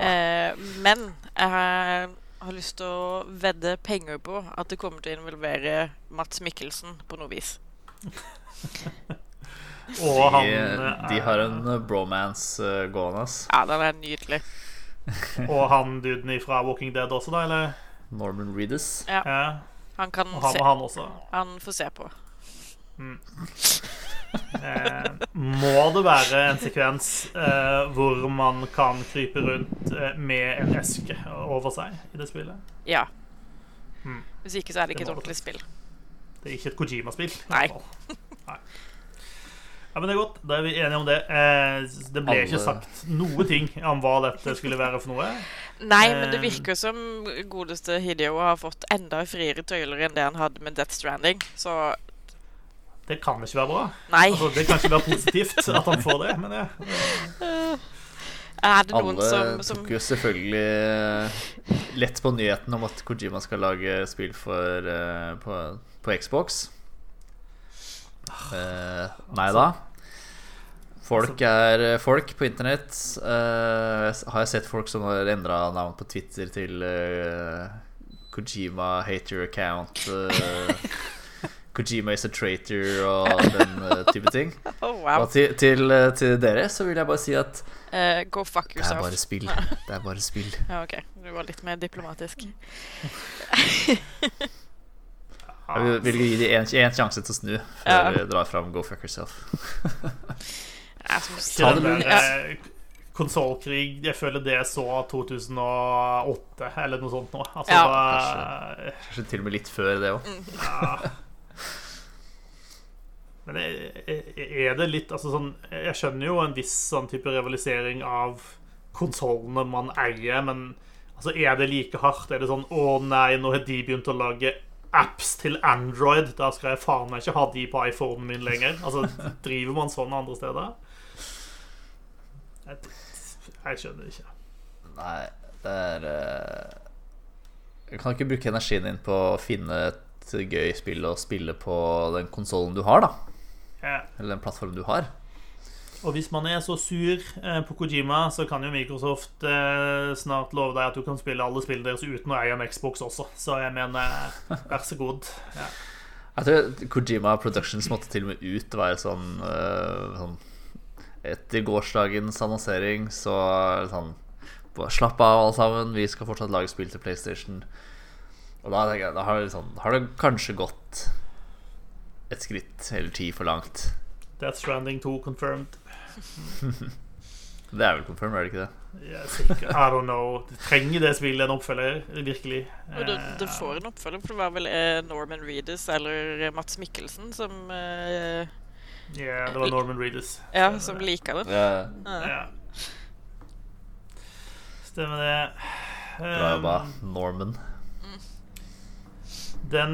uh, men jeg har, har lyst til å vedde penger på at det kommer til å involvere Mats Mikkelsen på noe vis.
Og han de, de har en eh, bromance uh, gående.
Ja, den er nydelig.
og han duden fra Walking Dead også, da? eller?
Norman Reedus.
Ja. ja. Han kan
og han, se. Han, også.
han får se på.
Mm. eh, må det være en sekvens eh, hvor man kan krype rundt eh, med en eske over seg i det spillet?
Ja. Mm. Hvis ikke så er det ikke det et ordentlig spill.
Det er ikke et Kojima-spill.
Nei.
Nei. Ja, men det er godt. Da er vi enige om det. Eh, det ble Alle... ikke sagt noe ting om hva dette skulle være for noe.
Nei, men det eh, virker som godeste Hideo har fått enda friere tøyler enn det han hadde med Death Stranding. Så
Det kan ikke være bra.
Nei.
Altså, det kan ikke være positivt at han får det, men ja.
Er det noen
Alle
som,
som tok jo selvfølgelig eh, lett på nyheten om at Kojima skal lage spill for, uh, på, på Xbox. Uh, nei da. Folk er folk på internett. Uh, har jeg sett folk som har endra navn på Twitter til uh, Kojima hater account. Kojima is a traitor og den type ting.
Oh, wow.
Og til, til, til, dere så vil jeg bare si at
Go fuck yourself.
Det er bare spill. Det er bare spill.
Ja, ok. Du var litt mer diplomatisk.
Jeg vil, gi dem én sjanse til å snu før vi drar fram Go fuck yourself.
Ta det. Eh, konsollkrig Jeg føler det så 2008 eller noe sånt nå. Altså,
ja. kanskje, kanskje, til og med litt før det òg. Ja.
Men er det litt altså sånn, Jeg skjønner jo en viss sånn type rivalisering av konsollene man eier, men altså, er det like hardt? Er det sånn 'Å nei, nå har de begynt å lage apps til Android. Da skal jeg faen meg ikke ha de på iPhonen min lenger. Altså, Driver man sånn andre steder? Jeg, jeg skjønner ikke.
Nei, det er Du kan ikke bruke energien din på å finne et gøy spill og spille på den konsollen du har, da.
Ja.
Eller den plattformen du har.
Og hvis man er så sur eh, på Kojima, så kan jo Microsoft eh, snart love deg at du kan spille alle spillene deres uten å eie en Xbox også. Så jeg mener, vær så god. Ja.
Jeg tror Kojima Productions måtte til og med ut være sånn, sånn Etter gårsdagens annonsering så sånn Slapp av, alle sammen. Vi skal fortsatt lage spill til PlayStation. Og da, jeg, da har, det sånn, har det kanskje gått et skritt eller ti for langt.
Death Stranding 2 confirmed.
det er vel confirmed, er det ikke det?
Yes, I don't know. Trenger det spillet en oppfølger? Virkelig?
Og det, det, får en oppfølger, for det var vel eh, Norman Reedus eller eh, Mats Mikkelsen som
uh, yeah, det var Norman Reedus.
Ja, som liker det.
Yeah.
ja. Stemmer det.
Bra jobba, bare Norman.
Den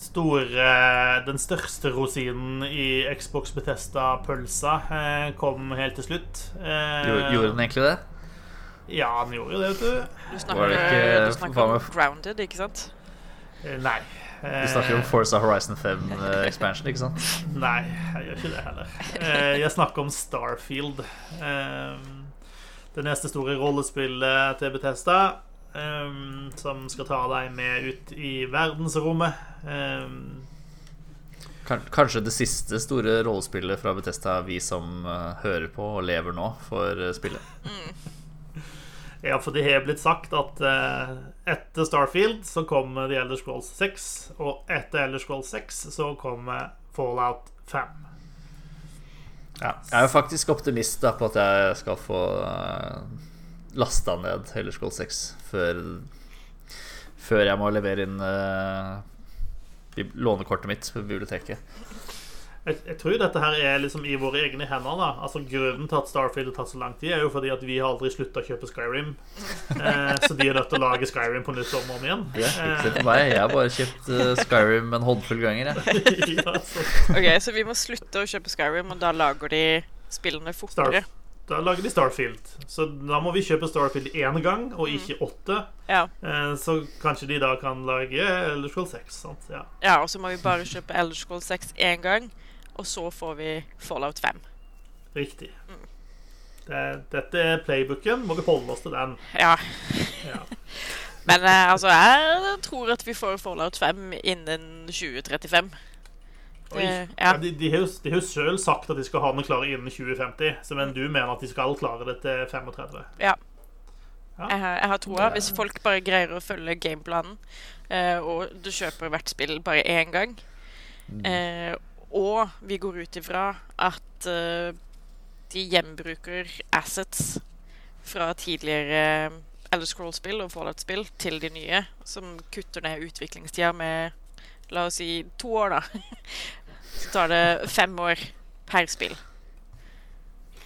store Den største rosinen i Xbox Betesta-pølsa eh, kom helt til slutt. Eh,
Gjorde den egentlig det?
Ja, den gjorde jo det, vet du.
Du snakker,
ikke-
du snakker om
med-
Grounded, ikke sant?
Eh, Nei.
Du snakker om Forza Horizon 5 eh, expansion, ikke sant?
Nei, jeg gjør ikke det heller. Eh, Jeg snakker om Starfield. Eh, Det neste store rollespillet til Bethesda. Eh, Som skal ta deg med ut i verdensrommet.
Um, Kanskje det siste store rollespillet fra Bethesda vi som eh, hører på og lever nå, får eh, spille.
Ja, for det har blitt sagt at eh, etter Starfield så kommer The Elder Scrolls 6, og etter Elder Scrolls 6 så kommer Fallout 5.
Ja. Jeg er jo faktisk optimist da, på at jeg skal få uh, lasta ned Elder Scrolls 6 før, før jeg må levere inn uh, lånekortet mitt på biblioteket.
Jeg, jeg tror dette her er liksom i våre egne hender. da Altså Grunnen til at Starfield har tatt så lang tid, er jo fordi at vi har aldri slutta å kjøpe Skyrim. Eh, så de er nødt til å lage Skyrim på nytt om og om igjen.
Det er ikke for meg. Jeg har bare kjøpt eh, Skyrim en håndfull ganger. Jeg.
ja, så
Ok, Så vi må slutte å kjøpe Skyrim, og da lager de spillene fortere.
Da lager de Starfield. Så da må vi kjøpe Starfield én gang, og ikke åtte.
Ja.
Eh, så kanskje de da kan lage Elder Scrolls 6. Sant? Ja.
ja, Og så må vi bare kjøpe Elder Scrolls 6 én gang, og så får vi Fallout 5.
Riktig. Det, dette er playbooken. Må vi holde oss til den.
Ja.
Ja.
Men eh, altså, jeg tror at vi får Fallout 5 innen 2035.
Oi.
Det,
Ja,
ja.
de, de har jo de har jo selv sagt at de skal ha den klare innen 2050. Så men du mener at de skal klare det til 35?
ja.
Ja.
Jeg har, jeg har troa. Hvis folk bare greier å følge gameplanen, eh, og du kjøper hvert spill bare én gang, eh, og vi går ut ifra at eh, de gjenbruker assets fra tidligere Elder Scroll-spill og Fallout-spill til de nye, som kutter ned utviklingstida med La oss si to år, da. Så tar det fem år per spill.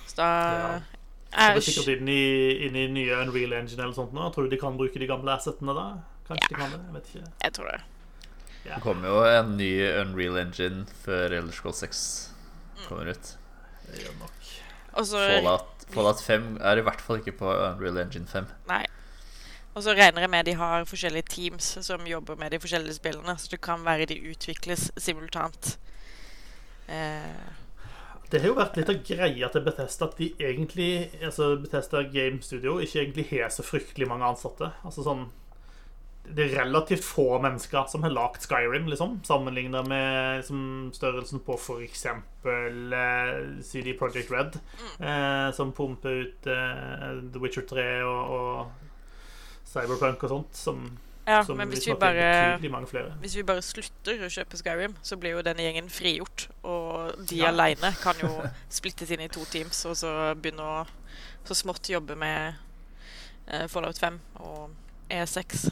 Så da
Ja. Så
er
det er sikkert inn i, inn i nye Unreal Engine eller sånt nå. Tror du de kan bruke de gamle assetene da? Kanskje de kan det? Jeg vet ikke.
Jeg tror det.
Det kommer jo en ny Unreal Engine før Elder Scrolls 6 kommer ut.
Det gjør nok.
Også,
Fallout, Fallout 5 er i hvert fall ikke på Unreal Engine 5.
Nei. Og så regner jeg med de har forskjellige teams som jobber med de forskjellige spillene, så det kan være de utvikles simultant. Eh,
Det har jo vært litt av greia til Bethesda at de egentlig Altså Bethesda Game Studio ikke egentlig har så fryktelig mange ansatte. Altså sånn Det er relativt få mennesker som har lagd Skyrim, liksom, sammenligna med liksom, størrelsen på f.eks. Eh, CD Project Red, eh, som pumper ut eh, The Witcher 3 og, og Cyberpunk og sånt, som,
ja,
som
men hvis vi, bare, hvis vi bare slutter å kjøpe Skyrim, så blir jo denne gjengen frigjort. Og de
Ja.
aleine kan jo splittes inn i to teams og så begynne å så smått jobbe med eh, Fallout 5 og E E6.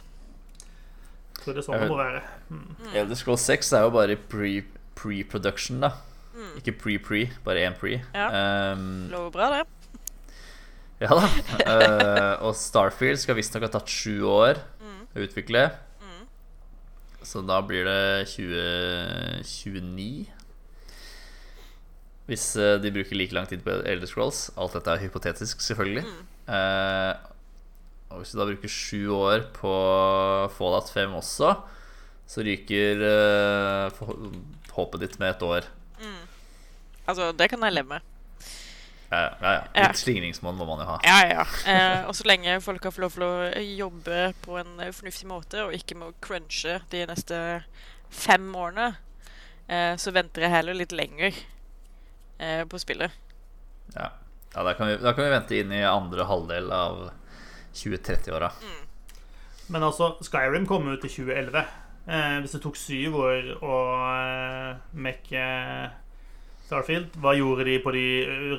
Så det er sånn det må være. Mm.
Elder Scrolls 6 er jo bare pre- pre-production, da. Ikke pre-pre, bare én pre.
Ja.
Um,
Lover bra, det.
ja da. uh, og Starfield skal visstnok ha tatt sju år utvikle. Så da blir det 2029. Hvis eh, de bruker like lang tid på Elder Scrolls. Alt dette er hypotetisk, selvfølgelig. Eh, og hvis du da bruker sju år på Fallout 5 også, så ryker eh, håpet ditt med et år.
Altså, det kan jeg leve med.
Ja, ja, ja.
Ja.
Litt slingringsmål må man jo ha.
Ja, ja. Eh, og så lenge folk har fått lov til å jobbe på en eh, fornuftig måte, og ikke må crunche de neste fem årene, eh, så venter jeg heller litt lenger eh, på spillet.
Ja, ja da, kan vi, da kan vi vente inn i andre halvdel av 2030-åra.
Men altså, Skyrim kom ut i 2011. Eh, hvis det tok syv år å eh, mekke Starfield, hva gjorde de på de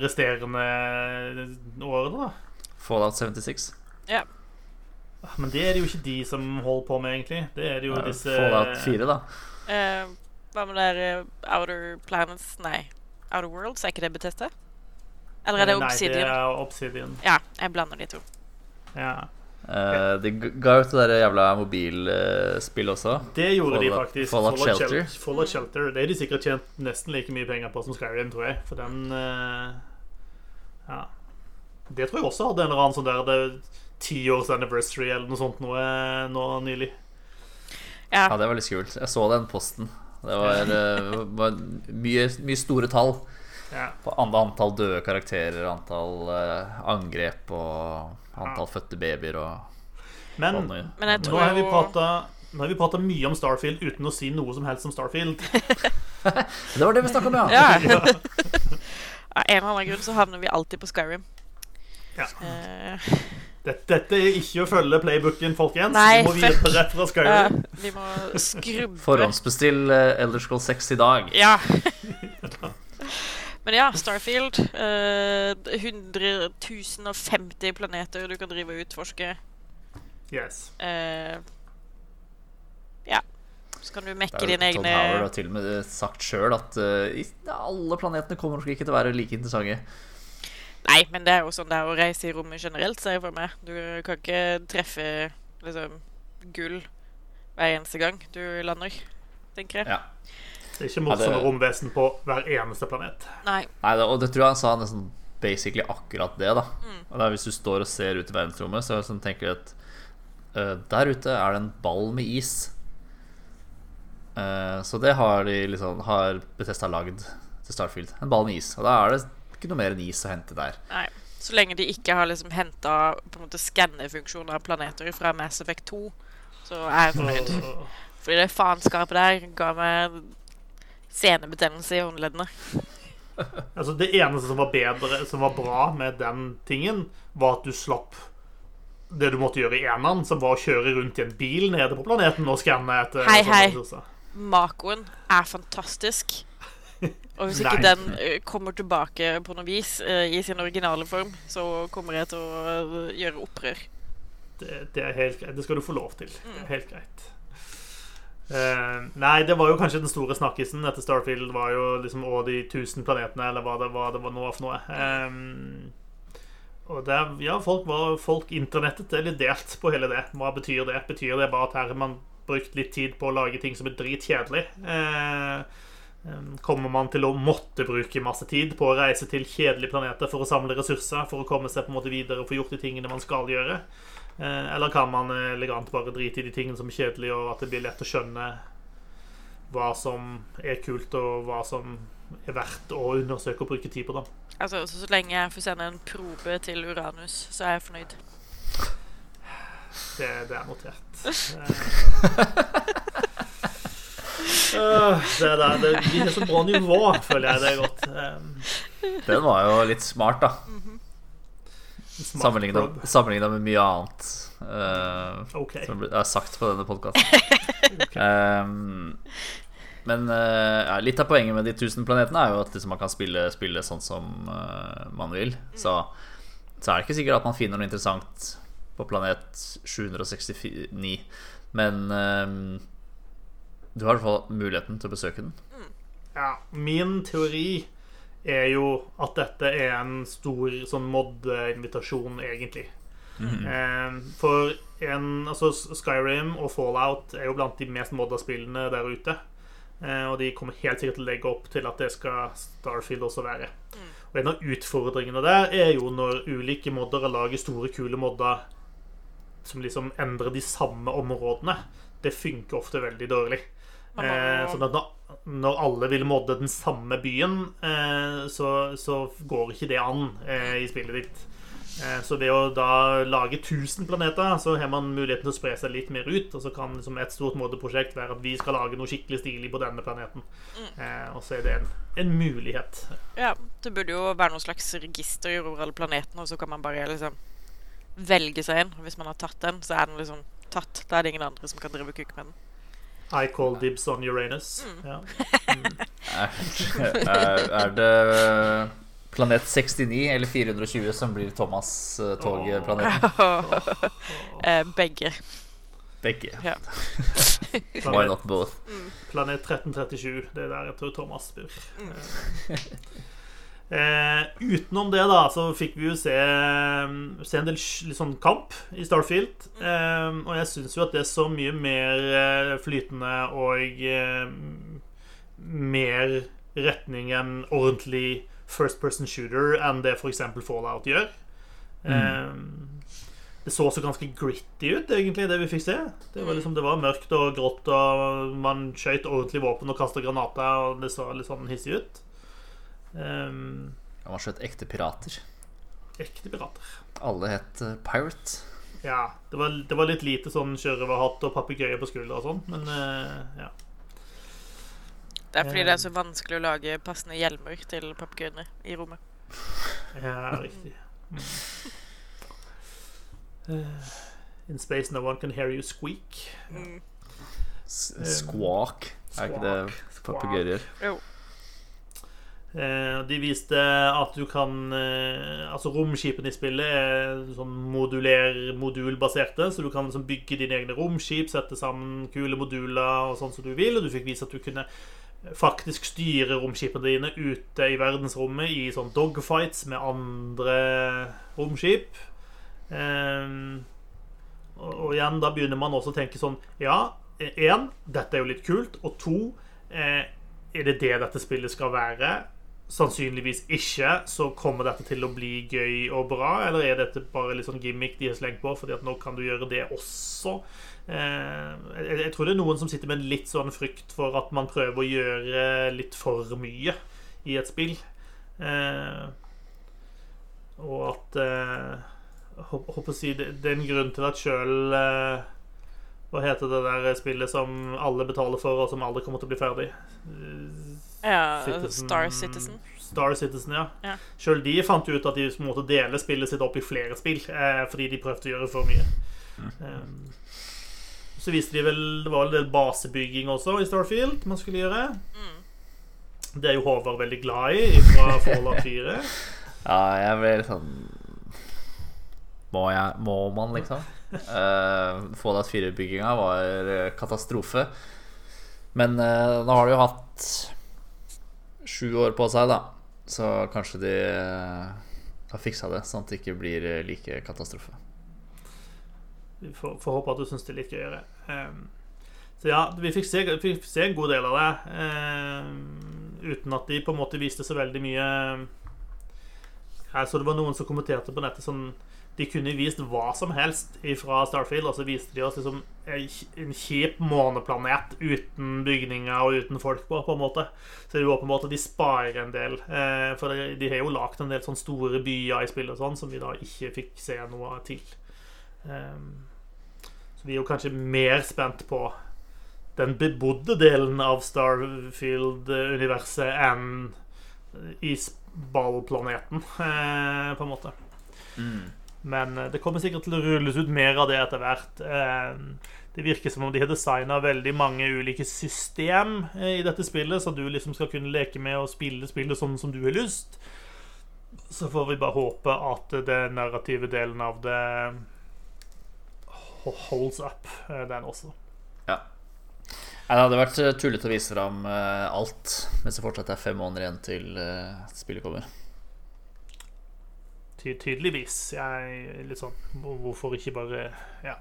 resterende årene, da?
Fallout 76.
Ja.
Ah, Men det er det jo ikke de som holder på med, egentlig. Det er det jo
Ja,
disse
Fallout 4, da.
Uh, hva med der eh, Outer Planets Nei, Outer Worlds, er ikke det Betesta? Eller er det Obsidian?
Nei, det er Obsidian.
Ja, jeg blander de to.
Ja.
Uh, de ga ut det der jævla mobilspillet også.
Det gjorde
Fallout,
de faktisk.
Fallout Shelter.
Shelter. Fallout Shelter. Det har de sikkert tjent nesten like mye penger på som Skyrim, tror jeg. For den uh, Ja. Det tror jeg også hadde en eller annen sånn der tiårs anniversary eller noe sånt noe nå nylig.
Ja. ja, det var litt skummelt. Jeg så den posten. Det var, uh, var mye, mye, store tall.
Ja.
På antall døde karakterer, antall angrep og Antall ja. fødte babyer og
Men, men nå har vi prata nå har vi prata mye om Starfield uten å si noe som helst om Starfield.
det var det vi snakka om,
ja. ja. Av en eller annen grunn så havner vi alltid på Skyrim.
Ja. Uh. Dette, dette, er ikke å følge playbooken, folkens.
Nei,
vi må videre rett fra Skyrim.
Ja, vi må skrubbe
Forhåndsbestill uh, Elder Scroll 6 i dag.
Ja. Men ja, Starfield. Uh, 150 planeter du kan drive og utforske.
Yes.
Eh, ja. Så kan du mekke dine egne
Tom Howard har til og med sagt sjøl at uh, alle planetene kommer nok ikke til å være like interessante.
Nei, men det er jo sånn det er å reise i rommet generelt, ser jeg for meg. Du kan ikke treffe liksom gull hver eneste gang du lander, tenker jeg.
Ja.
Det er ikke morsomme ja, romvesen på hver eneste planet.
Nei.
Nei det, og det tror jeg han sa nesten basically akkurat det. da mm. Og det er Hvis du står og ser ut i verdensrommet, så sånn, tenker du at uh, der ute er det en ball med is. Uh, så det har de liksom Har Betesta lagd til Starfield. En ball med is. Og da er det ikke noe mer enn is å hente der.
Nei Så lenge de ikke har liksom henta skannefunksjoner av planeter fra Mass Effect 2, så er jeg fornøyd. Fordi det faenskapet der ga meg senebetennelse i håndleddene.
altså Det eneste som var bedre Som var bra med den tingen, var at du slapp det du måtte gjøre i eneren, som var å kjøre rundt i en bil nede på planeten og skanne etter
Hei, hei. Makoen er fantastisk. Og hvis ikke den eh, kommer tilbake på noe vis uh, i sin originale form, så kommer jeg til å gjøre opprør.
Det, det, helt. Det skal du få lov til. Det er helt greit. Uh, nei, det var jo kanskje den store snakkisen etter Starfield. var jo liksom Og de tusen planetene, eller hva det, hva det var nå for noe. Um, og det, ja, folk, var, folk internettet er litt delt på hele det. Hva betyr det? Betyr det bare at her har man brukt litt tid på å lage ting som er dritkjedelig? Uh, kommer man til å måtte bruke masse tid på å reise til kjedelige planeter for å samle ressurser, for å komme seg på en måte videre og få gjort de tingene man skal gjøre? Eh, eller kan man eh, elegant bare drite i de tingene som er kjedelige, og at det blir lett å skjønne hva som er kult, og hva som er verdt å undersøke og bruke tid på? da
Altså, Så lenge jeg får sende en probe til Uranus, så er jeg fornøyd.
Det, det er notert. uh, det, der, det blir så bra nivå, føler jeg det er godt.
Den var jo litt smart, da. Mm -hmm. Sammenligna med mye annet uh, okay. som er sagt på denne podkasten. okay. um, men uh, ja, litt av poenget med de tusen planetene er jo at liksom, man kan spille, spille sånn som uh, man vil. Så, så, er det ikke sikkert at man finner noe interessant på planet 769. Men um, du har i hvert fall muligheten til å besøke den.
Ja, min teori er jo at dette er en stor sånn mod-invitasjon, egentlig. Mm -hmm. for en, altså Skyrim og Fallout er jo blant de mest modda spillene der ute. Eh, og de kommer helt sikkert til å legge opp til at det skal Starfield også være. Mm. Og en av utfordringene der er jo når ulike moddere lager store, kule modder som liksom endrer de samme områdene. Det funker ofte veldig dårlig. Eh, sånn at når, alle vil modde den samme byen, eh, så, så, går ikke det an eh, i spillet ditt. Eh, så ved å da lage 1000 planeter, så har man muligheten til å spre seg litt mer ut. Og så kan liksom et stort moddeprosjekt være at vi skal lage noe skikkelig stilig på denne planeten. Mm. Eh, og så er det en, en, mulighet.
Ja, det burde jo være noe slags register over alle planetene, og så kan man bare liksom velge seg en. Hvis man har tatt den, så er den liksom tatt. Da er det ingen andre som kan drive kuk med den.
I call dibs on Uranus. Mm. Ja. Mm.
er, er, det planet 69 eller 420 som blir Thomas-togplaneten?
Oh. oh. begge.
Begge. Ja. Why not both?
Mm. Planet 1337. Det er der jeg tror Thomas bor. Mm. Eh, utenom det, da, så fikk vi jo se, se en del litt sånn kamp i Starfield. Eh, og jeg syns jo at det er så mye mer eh, flytende og eh, mer retning enn ordentlig first person shooter enn det f.eks. Fallout gjør. Mm. Det så også ganske gritty ut, egentlig, det vi fikk se. Det var, liksom, det var mørkt og grått, og man skøyt ordentlig våpen og kasta granater, og det så litt sånn hissig ut.
Um, Han var skjøtt ekte pirater.
Ekte pirater.
Alle het uh, Pirate.
Ja. Det var, det var, litt lite sånn sjørøverhatt og papegøye på skuldra og sånn, men uh, ja.
Det er fordi det er så vanskelig å lage passende hjelmer til papegøyene i rommet.
Ja, riktig. Mm. Uh, in space no one can hear you squeak. Mm.
Squawk. Er ikke det papegøyer? Jo.
Eh, de viste at du kan eh, Altså Romskipene i spillet er sånn moduler, modulbaserte, så du kan liksom bygge dine egne romskip, sette sammen kule moduler og sånn som du vil. Og du fikk vise at du kunne faktisk styre romskipene dine ute i verdensrommet i sånn dogfights med andre romskip. Um, og, igjen, da begynner man også å tenke sånn Ja, én, dette er jo litt kult. Og to, eh, er det det dette spillet skal være? Sannsynligvis ikke, så kommer dette til å bli gøy og bra? Eller er dette bare litt sånn gimmick de har slengt på, fordi at nå kan du gjøre det også? Eh, jeg, tror det er noen som sitter med en litt sånn frykt for at man prøver å gjøre litt for mye i et spill. Eh, og at eh, Håper å si det, er en grunn til at sjøl Hva heter det der spillet som alle betaler for, og som aldri kommer til å bli ferdig?
Ja, Citizen, Star Citizen.
Star Citizen, ja. ja. Sjøl de fant ut at de måtte dele spillet sitt opp i flere spill eh, fordi de prøvde å gjøre for mye. Um, så viste de vel Det var en del basebygging også i Starfield man skulle gjøre. Mm. Det er jo Håvard veldig glad i fra Fallout 4.
ja, jeg blir litt sånn Må, jeg, må man, liksom? Uh, Fallout 4-bygginga var katastrofe. Men uh, nå har du jo hatt sju år på seg, da. Så kanskje de eh, har fiksa det, sånn at det ikke blir eh, like katastrofe.
Vi får, får håpe at du syns det er litt gøyere. Um, så ja, vi fikk, se, vi fikk se, en god del av det. Um, uten at de på en måte viste så veldig mye Jeg så det var noen som kommenterte på nettet sånn de kunne vist hva som helst fra Starfield, og så viste de oss liksom en kjip måneplanet uten bygninger og uten folk på, på en måte. Så det er jo åpenbart at de sparer en del. Eh, for de har jo lagd en del sånne store byer i spillet sånn, som vi da ikke fikk se noe til. Eh, så vi er jo kanskje mer spent på den bebodde delen av Starfield-universet enn isballplaneten, eh, på en måte. Mm. Men eh, det kommer sikkert til å rulles ut mer av det etter hvert. Eh, det virker som om de har designa veldig mange ulike system eh, i dette spillet, så du liksom skal kunne leke med og spille spillet sånn som du har lyst. Så får vi bare håpe at den narrative delen av det holds up, den også.
Ja. Det hadde vært tullete å vise fram alt mens det fortsatt er fem måneder igjen til spillet kommer.
Ty tydeligvis. Jeg litt sånn Hvorfor ikke bare Ja.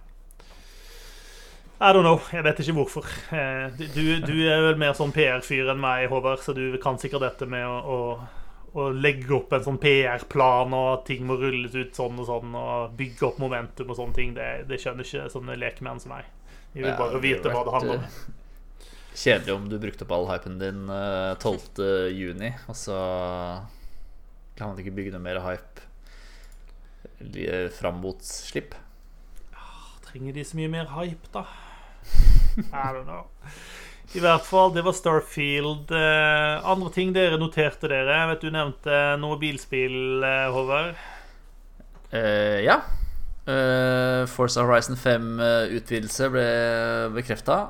I don't know. Jeg vet ikke hvorfor. Eh, du, du er vel mer sånn PR-fyr enn meg, Håvard, så du kan sikkert dette med å, å, å legge opp en sånn PR-plan, og at ting må rulles ut sånn og sånn, og bygge opp momentum og sånne ting. Det, det skjønner ikke sånne lekmenn som meg. Vi vil bare vite hva det handler om.
Eh, kjedelig om du brukte opp all hypen din 12.6, eh, og så kan man ikke bygge noe mer hype fram mot slipp.
Trenger de så mye mer hype, da? I don't know. I hvert fall, det var Starfield. Eh, andre ting dere noterte dere? Jeg vet Du nevnte noe bilspill, eh, Håvard.
Uh, ja. Uh, Forza Horizon 5-utvidelse ble bekrefta.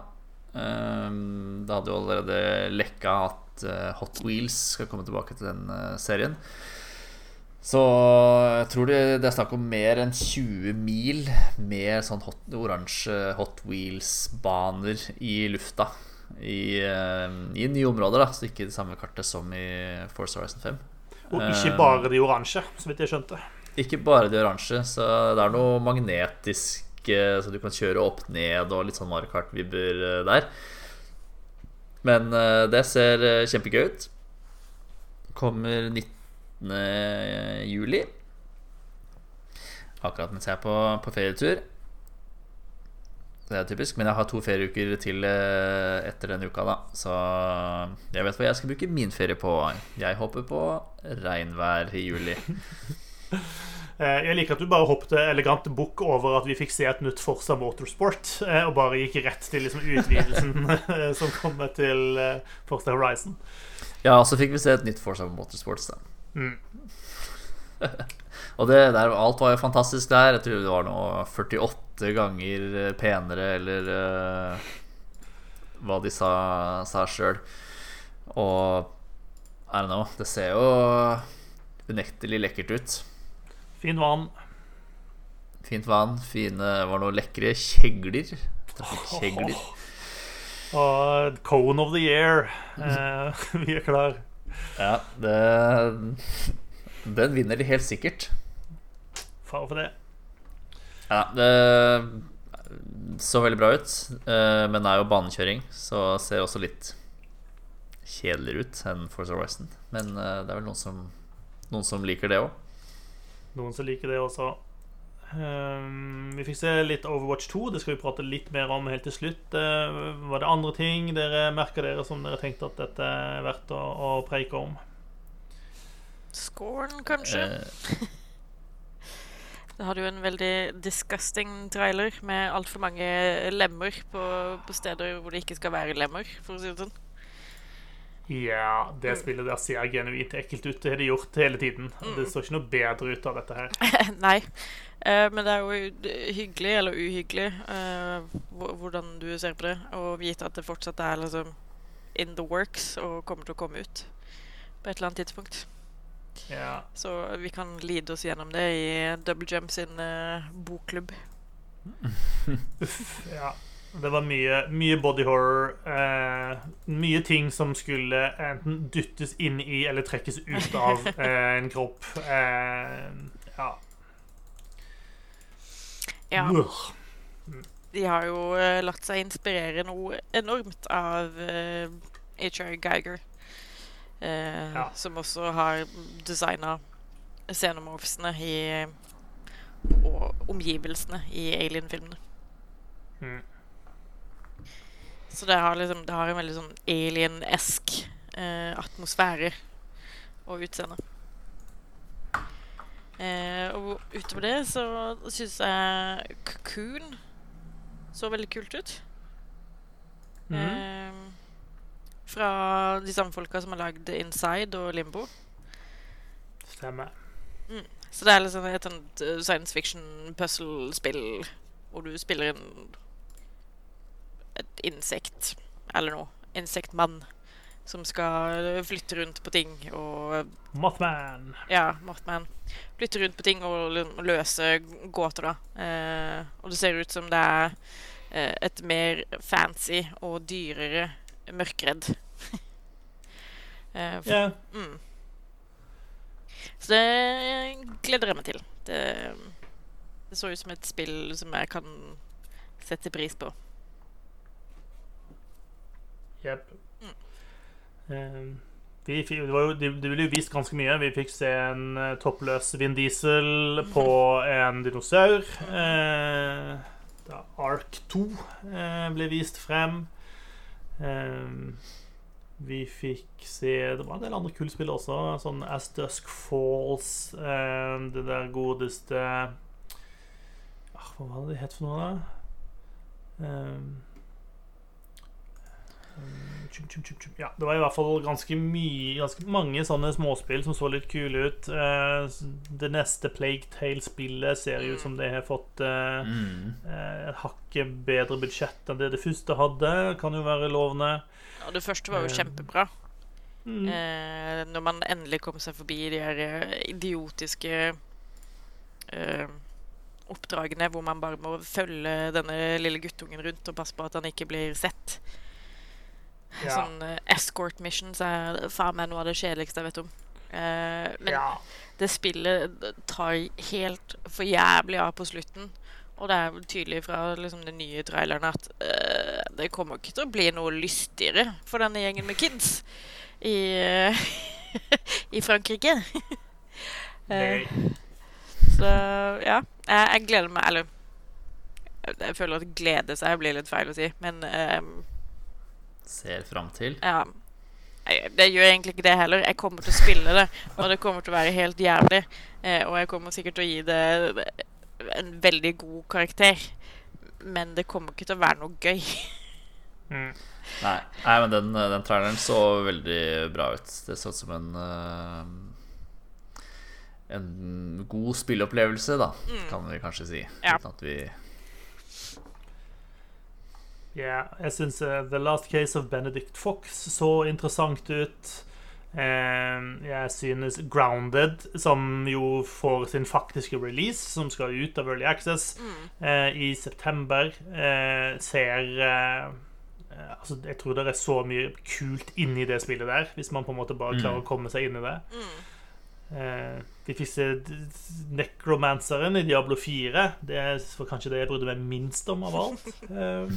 Uh, det hadde jo allerede lekka at Hot Wheels skal komme tilbake til den serien. Så jeg tror det, det er snakk om mer enn 20 mil med sånn hot, oransje Hot Wheels-baner i lufta. I, uh, I, nye områder, da så ikke det samme kartet som i Force Horizon 5.
Og ikke bare de oransje, så vidt jeg skjønte.
Ikke bare de oransje, så det er noe magnetisk så du kan kjøre opp ned og litt sånn Mario Kart-vibber der. Men det ser kjempegøy ut. Kommer 19. juli. Akkurat mens jeg er på, på ferietur. Det er typisk. Men jeg har to ferieuker til etter denne uka, da. Så jeg vet hva jeg skal bruke min ferie på. Jeg håper på regnvær i juli.
Jeg liker at du bare hoppet elegant bukk over at vi fikk se et nytt Forsa Motorsport, og bare gikk rett til liksom utvidelsen som kommer til Forsa Horizon.
Ja, så fikk vi se et nytt Forsa Motorsports, da.
Mm.
og det der, alt var jo fantastisk der. Jeg tror det var noe 48 ganger penere, eller uh, hva de sa, sa sjøl. Og I don't know. Det ser jo unektelig lekkert ut.
Fin vann.
Fint vann. Fine Var noe lekre kjegler. Kjegler.
Og Cone of the Year. Eh, vi er klar.
Ja, det Den vinner de helt sikkert.
Far for det.
Ja, det så veldig bra ut. Men det er jo banekjøring, så ser også litt kjedeligere ut enn Force Horizon. Men det er vel noen som, noen som liker det òg.
Noen som liker det også. Um, vi fikk se litt Overwatch 2. Det skal vi prate litt mer om helt til slutt. Uh, var det andre ting dere merka dere som dere tenkte at dette er verdt å, å preike om?
Scoren, kanskje? Uh. Det hadde jo en veldig disgusting trailer med altfor mange lemmer på, på, steder hvor det ikke skal være lemmer, for å si det sånn.
Ja, det spillet der ser genuint ekkelt ut. Det har de gjort hele tiden.
Mm.
Det står ikke noe bedre ut av dette her.
Nei, uh, men det er jo hyggelig, eller uhyggelig, uh, hvordan du ser på det. Og vite at det fortsatt er liksom in the works og kommer til å komme ut på et eller annet tidspunkt.
Ja.
Så vi kan lide oss gjennom det i Double Jump sin uh, bokklubb.
Ja. Det var mye, mye body horror. Eh, mye ting som skulle enten dyttes inn i eller trekkes ut av eh, en kropp. Eh, ja.
Ja. De har jo uh, latt seg inspirere noe enormt av H.R. Geiger. Uh, ja. Som også har designa scenomorphsene i og omgivelsene i Alien-filmene.
Mm.
Så det har, liksom, det har en veldig sånn alien-esk eh, atmosfære og utseende. Eh, og utover det så syns jeg Cocoon så veldig kult ut. Mm. Eh, fra de samme folka som har lagd Inside og Limbo.
Stemmer.
Mm. Så det er liksom et sånt science fiction puzzle-spill hvor du spiller en et insekt eller noe. Insektmann som skal flytte rundt på ting og
Mothman.
Ja, Mothman. Flytte rundt på ting og løse gåter, da. Eh, og det ser ut som det er eh, et mer fancy og dyrere Mørkredd.
eh, yeah.
mm. Så det gleder jeg meg til. Det, det så ut som et spill som jeg kan sette pris på.
Jepp. det, de, de, de, ble jo vist ganske mye. Vi fikk se en uh, toppløs Vin Diesel på en dinosaur. Eh, da Ark 2 eh, ble vist frem. vi fikk se Det var en del andre kule spill også. Sånn As Dusk Falls. det der godeste Hva var det det het for noe, da? Ja, det var i hvert fall ganske mye Ganske mange sånne småspill som så litt kule ut. Eh, det neste Plague Tale-spillet ser ut som det har fått eh, mm. Eh, et hakket bedre budsjett enn det det første hadde. Kan jo være lovende.
Ja, det første var jo kjempebra. Mm. Eh, når man endelig kom seg forbi de her idiotiske eh, oppdragene hvor man bare må følge denne lille guttungen rundt og passe på at han ikke blir sett. Ja. Sånn uh, escort missions er faen meg noe av det kjedeligste jeg vet om. Uh, men
Ja.
det spillet tar helt for jævlig av på slutten. Og det er tydelig fra liksom, den nye traileren at uh, det kommer ikke til å bli noe lystigere for denne gjengen med kids i, uh, i Frankrike.
uh,
så ja, jeg, jeg gleder meg Eller jeg, føler at glede seg blir litt feil å si, men eh,
Ser fram til.
ja. Det gjør egentlig ikke det heller. Jeg kommer til å spille det, og det kommer til å være helt jævlig. Eh, og jeg kommer sikkert til å gi det en veldig god karakter. Men det kommer ikke til å være noe gøy.
Mm.
Nei, nei men den, den traileren så veldig bra ut. Det så ut som en eh, En god spilleopplevelse, da, kan vi kanskje si.
Ja.
Uten at vi
Ja, jeg syns The Last Case of Benedict Fox så interessant ut. Uh, jeg synes Grounded, som jo får sin faktiske release, som skal ut av Early Access eh, i september, eh, ser eh, eh, Altså, jeg tror det er så mye kult inni det spillet der, hvis man på en måte bare klarer å komme seg inn i det. Eh, vi fikk Necromanceren i Diablo 4. Det var kanskje det jeg brydde meg minst om av alt. Eh,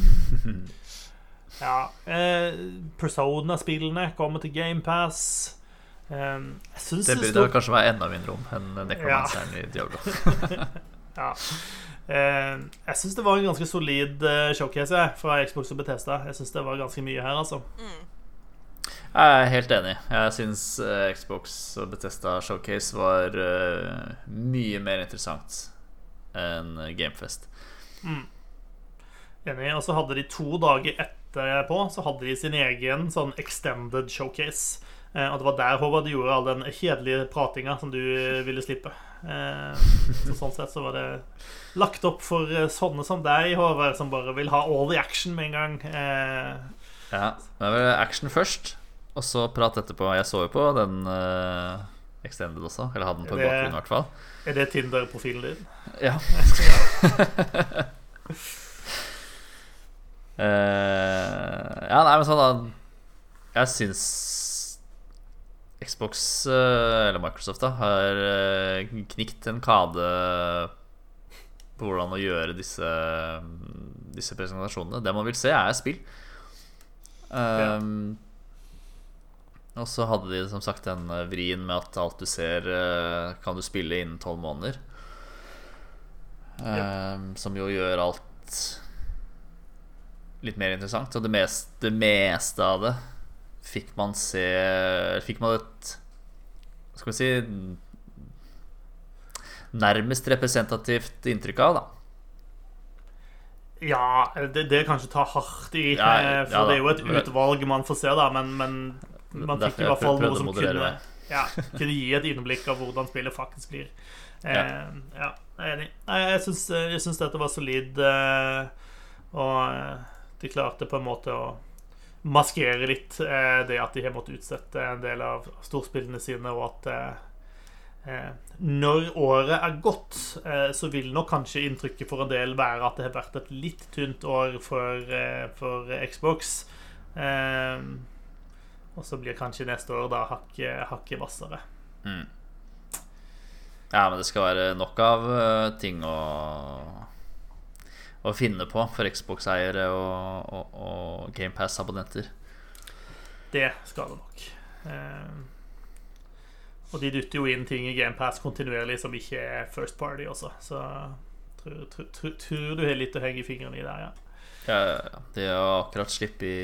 ja. Eh, Persona-spillene kommer til GamePass. Eh,
Det
det
burde det kanskje være enda mindre om enn Necromanceren i Diablo.
Ja. Uh, jeg syns det var en ganske solid uh, showcase fra Xbox og Bethesda. Jeg syns det var ganske mye her, altså.
Jeg er helt enig. Jeg syns eh, Xbox og Bethesda Showcase var eh, mye mer interessant enn Gamefest.
Enig. Og så hadde de to dager etterpå Så hadde de sin egen sånn extended showcase. Eh, og det var der Håvard gjorde all den kjedelige pratinga som du eh, ville slippe. Eh, så sånn sett så var det lagt opp for eh, sånne som deg, Håvard, som bare vil ha all the action med en gang.
Ja, det er vel action først, og så prat etterpå. Jeg så jo på den uh, Extended også. Eller hadde den på bakgrunnen, i hvert fall.
er det Tinder-profilen din?
Ja. uh, ja, nei, men sånn da Jeg syns Xbox, eh, eller Microsoft, da har knikt en kade på hvordan å gjøre disse, disse presentasjonene. Det man vil se, er spill. Um, Og så hadde de som sagt den eh, vrien med at alt du ser, eh, kan du spille innen tolv måneder. Um, Som jo gjør alt litt mer interessant. Og det meste, det meste av det fikk man se Fikk man et Skal vi si Nærmest representativt inntrykk av, da.
Ja, det, det kanskje tar hardt i,
Ja,
eh,
ja
for
da.
det er jo et utvalg man får se, da, men, men man fikk i hvert fall noe som kunne, ja, kunne gi et innblikk av hvordan spillet faktisk blir. Eh,
Ja.
ja. jeg er enig. Jeg syns, jeg syns dette var solid, eh, og eh, de klarte på en måte å maskere litt eh, det at de har måttet utsette en del av storspillene sine, og at eh, Eh, når året er gått, eh, så vil nok kanskje inntrykket for en del være at det har vært et litt tynt år for, eh, for Xbox. Eh, og så blir kanskje neste år da hakket hakke hvassere.
Mm. Ja, men det skal være nok av eh, ting å Å finne på for Xbox-eiere og, og, og GamePass-abonnenter.
Det skal det nok. Og de dytter jo inn ting i GamePass kontinuerlig som ikke er first party også, så tror, tror, tror, tror du har litt å henge fingrene i der, ja,
ja. De har akkurat sluppet i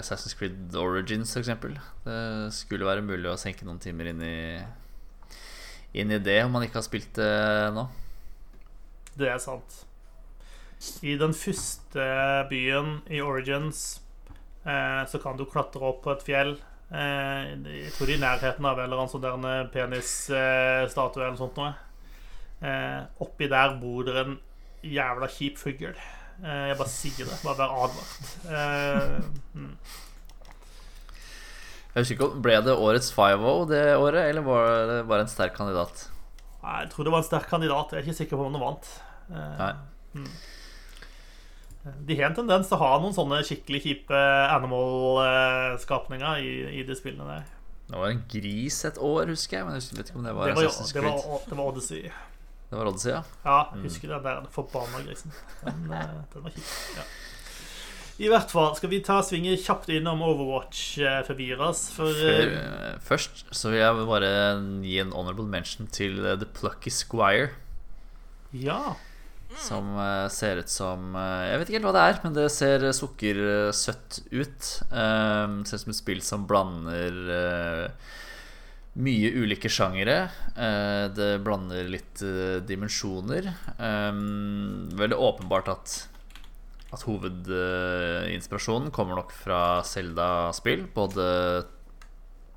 Assassin's Creed Origins, f.eks. Det skulle være mulig å senke noen timer inn i Inn i det om man ikke har spilt det nå.
Det er sant. I den første byen i Origins eh, så kan du klatre opp på et fjell. Eh, jeg tror det er i nærheten av en eller annen sånn der en penisstatue eller sånt noe. Eh, oppi der bor det en jævla kjip fugl. Eh, jeg bare sier det. Bare vær advart. Eh, mm.
Jeg husker ikke Ble det årets 5-0 det året, eller var det bare en sterk kandidat?
Nei, jeg tror det var en sterk kandidat. Jeg er ikke sikker på om den vant. Nei.
Nei.
De har en tendens til å ha noen sånne skikkelig kjipe animal-skapninger i, i de spillene der.
Det var en gris et år, husker jeg. Men jeg vet ikke om det var
Det var, det var, det var Odyssey.
Det var Odyssey, ja.
Ja, jeg husker den der forbanna grisen. Den, eh, den var kjip. Ja. I hvert fall skal vi ta svinget kjapt innom Overwatch eh,
Før,
eh,
eh, først så vil jeg bare gi en honorable mention til eh, The Plucky Squire.
ja.
Som eh, ser ut som eh, Jeg vet ikke helt hva det er, men det ser sukkersøtt ut. Um, ser ut som et spill som blander uh, mye ulike sjangere. Uh, det blander litt uh, dimensjoner. Um, veldig åpenbart at at hovedinspirasjonen kommer nok fra Zelda-spill. Både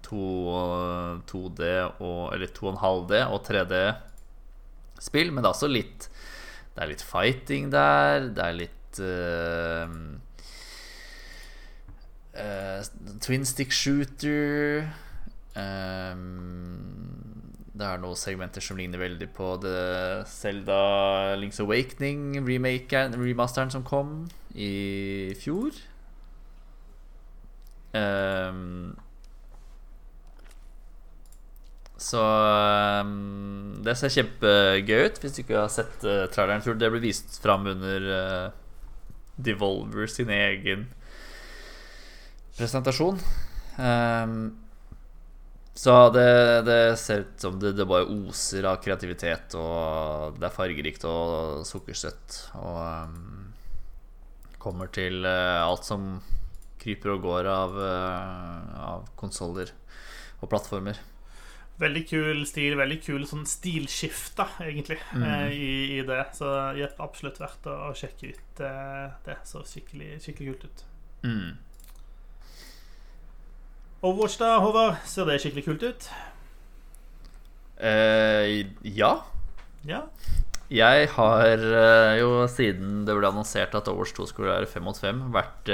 2, 2D og Eller 2,5D og 3D-spill. Men det er også litt Det er litt fighting der. Det er litt uh, uh, Twin stick shooter. Um, det er noen segmenter som ligner veldig på The Zelda Links Awakening remasteren som kom i fjor. Ehm, så um, det ser kjempegøy ut. Hvis du ikke har sett uh, traileren, tror det ble vist fram under uh, Devolver sin egen presentasjon. Um, så det, det ser ut som det, det bare oser av kreativitet, og det er fargerikt og sukkersøtt. Og um, kommer til uh, alt som kryper og går av, uh, av konsoller og plattformer.
Veldig kul stil, veldig kul sånn stilskifte, egentlig, mm. i, i det. Så jepp, absolutt verdt å, å sjekke ut eh, det. Så skikkelig, skikkelig kult ut.
Mm.
Overwatch, da, Håvard. Ser det skikkelig kult ut?
Eh, ja.
Ja.
Jeg har eh, jo siden det ble annonsert at Overwatch 2 skulle være fem mot fem, vært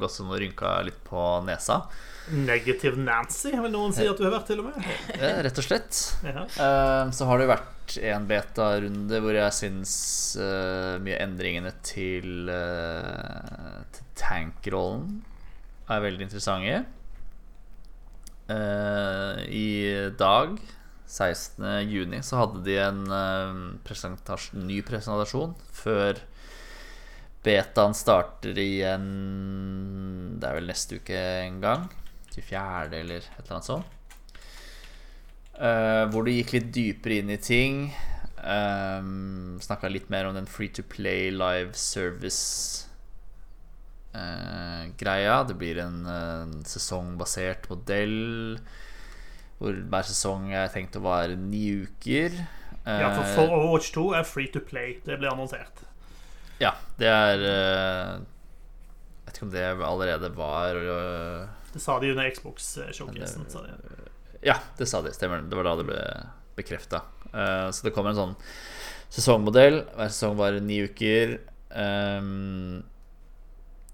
gått sånn og rynka litt på nesa.
Negative Nancy, vil noen si at du har vært, til og med.
Ja, rett og slett.
Ja.
Eh, så har det vært en beta-runde hvor jeg syns eh, mye endringene til, uh, til tankrollen er veldig interessante. Eh, I dag, 16. juni, så hadde de en eh, presentasjon, ny presentasjon før betaen starter igjen Det er vel neste uke en gang. 24. eller et eller annet sånt. Uh, hvor du gikk litt dypere inn i ting. Um, Snakka litt mer om den free to play live service-greia. det blir en, en sesongbasert modell. Hvor hver sesong er tenkt å vare ni uker.
ja, for,
Eh,
for Overwatch 2 er free to play. Det ble annonsert.
ja, det er eh, Jeg vet ikke om det allerede var
Det sa de under Xbox-showcasen. de.
Ja, det sa de. Stemmer. Det var da det ble bekrefta. så det kommer en sånn sesongmodell. Hver sesong varer ni uker. Um,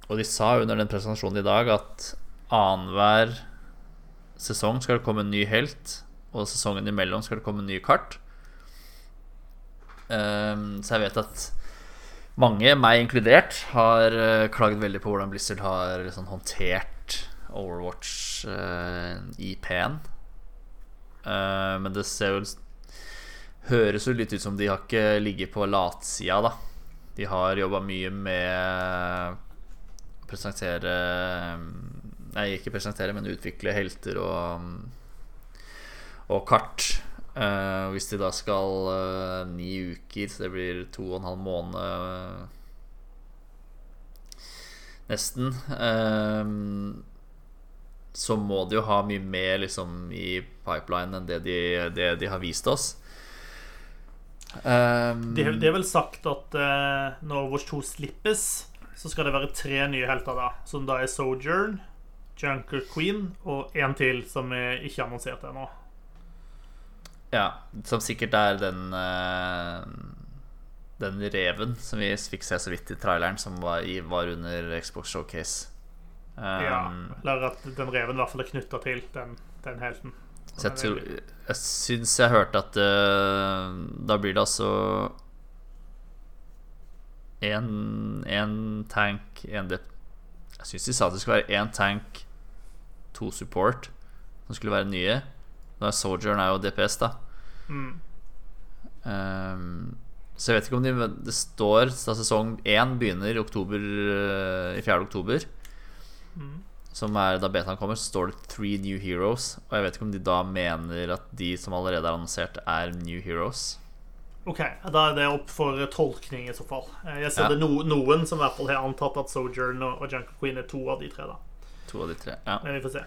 og de sa under den presentasjonen i dag at annenhver sesong skal det komme en ny helt, og sesongen imellom skal det komme en ny kart. Um, så jeg vet at mange, meg inkludert, har klagd veldig på hvordan Blizzard har liksom, håndtert Overwatch-IP-en. Uh, men det ser jo Høres jo litt ut som de har ikke ligget på latsida, da. De har jobba mye med å presentere Nei, ikke presentere, men utvikle helter og Og kart. Uh, hvis de da skal uh, ni uker, så det blir to og en halv måned uh, nesten, eh, så må de jo ha mye mer liksom, i pipeline enn det de, det de har vist oss. Um,
Det det er vel sagt at uh, når Overwatch 2 slippes, så skal det være tre nye helter, da. Som da er Sojourn, Junker Queen og en til som er ikke annonsert ennå.
Ja, som sikkert er den uh, Den reven som vi fikk se så vidt i traileren, som var, i, var under Xbox Showcase.
Ja, eller at den reven i hvert fall er knytta til den, den helten.
Så jeg, tror, jeg syns jeg hørte at uh, da blir det altså én tank, en dep Jeg syns de sa at det skulle være én tank, to support. som skulle være nye. Er Sojourn er jo DPS, da.
Mm.
Um, så jeg vet ikke om de, det står da sesong én begynner i oktober uh, i 4. oktober.
Mm.
Som er da betaen kommer, så står det 'Three New Heroes'. Og jeg vet ikke om de da mener at de som allerede er annonsert, er New Heroes.
Ok, da er det opp for tolkning i så fall. Eh, Jeg ser
Ja.
det no, noen som i hvert fall har antatt at Sojourn og, og Junker Queen er to av de tre. da
To av de tre. Ja.
Men vi får se.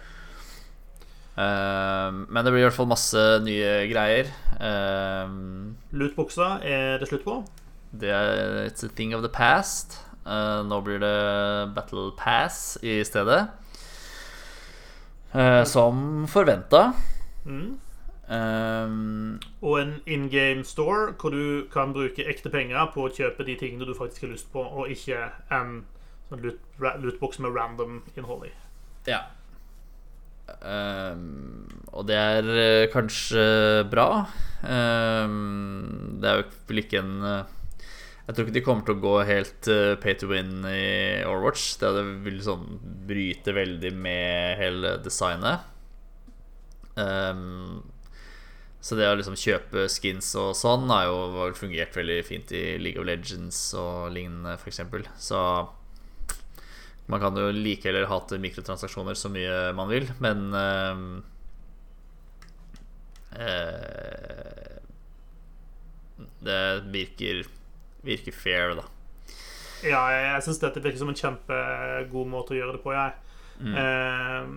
Uh, men det blir i hvert fall masse nye greier. Uh,
Lutbuksa er det slutt på.
det er It's a thing of the past. Uh, nå blir det Battle Pass i stedet. Uh, som forventa.
Mm.
Um,
Og en in game store hvor du kan bruke ekte penger på å kjøpe de tingene du faktisk har lyst på, og ikke en sånn loot, lootbox med random innhold i.
ja. Um, og det er eh, kanskje bra. Um, det er jo vel ikke en eh, Jeg tror ikke de kommer til å gå helt eh, pay to win i Overwatch. Det vil sånn bryte veldig med hele designet. Um, så det å liksom kjøpe skins og sånn har jo fungert veldig fint i League of Legends og lignende, f.eks. Så man kan jo like eller hate mikrotransaksjoner så mye man vil, men um, uh, Det virker, virker fair, da.
Ja, jeg, syns dette virker som en kjempegod måte å gjøre det på, jeg.
Mm.
Eh,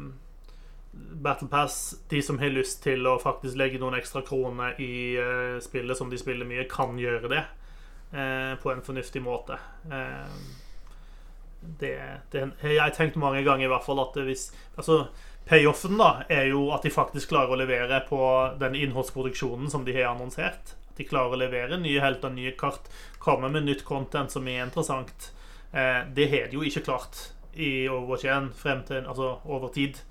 Battle Pass, de som har lyst til å faktisk legge noen ekstra kroner i eh, spillet som de spiller mye, kan gjøre det eh, på en fornuftig måte. Eh, det, det har jeg tenkt mange ganger, i hvert fall, at hvis Altså, payoffen da er jo at de faktisk klarer å levere på den innholdsproduksjonen som de har annonsert. At de klarer å levere nye helter, nye kart, komme med nytt content som er interessant. Eh, det har de jo ikke klart i Overwatch 1 frem til, altså over tid.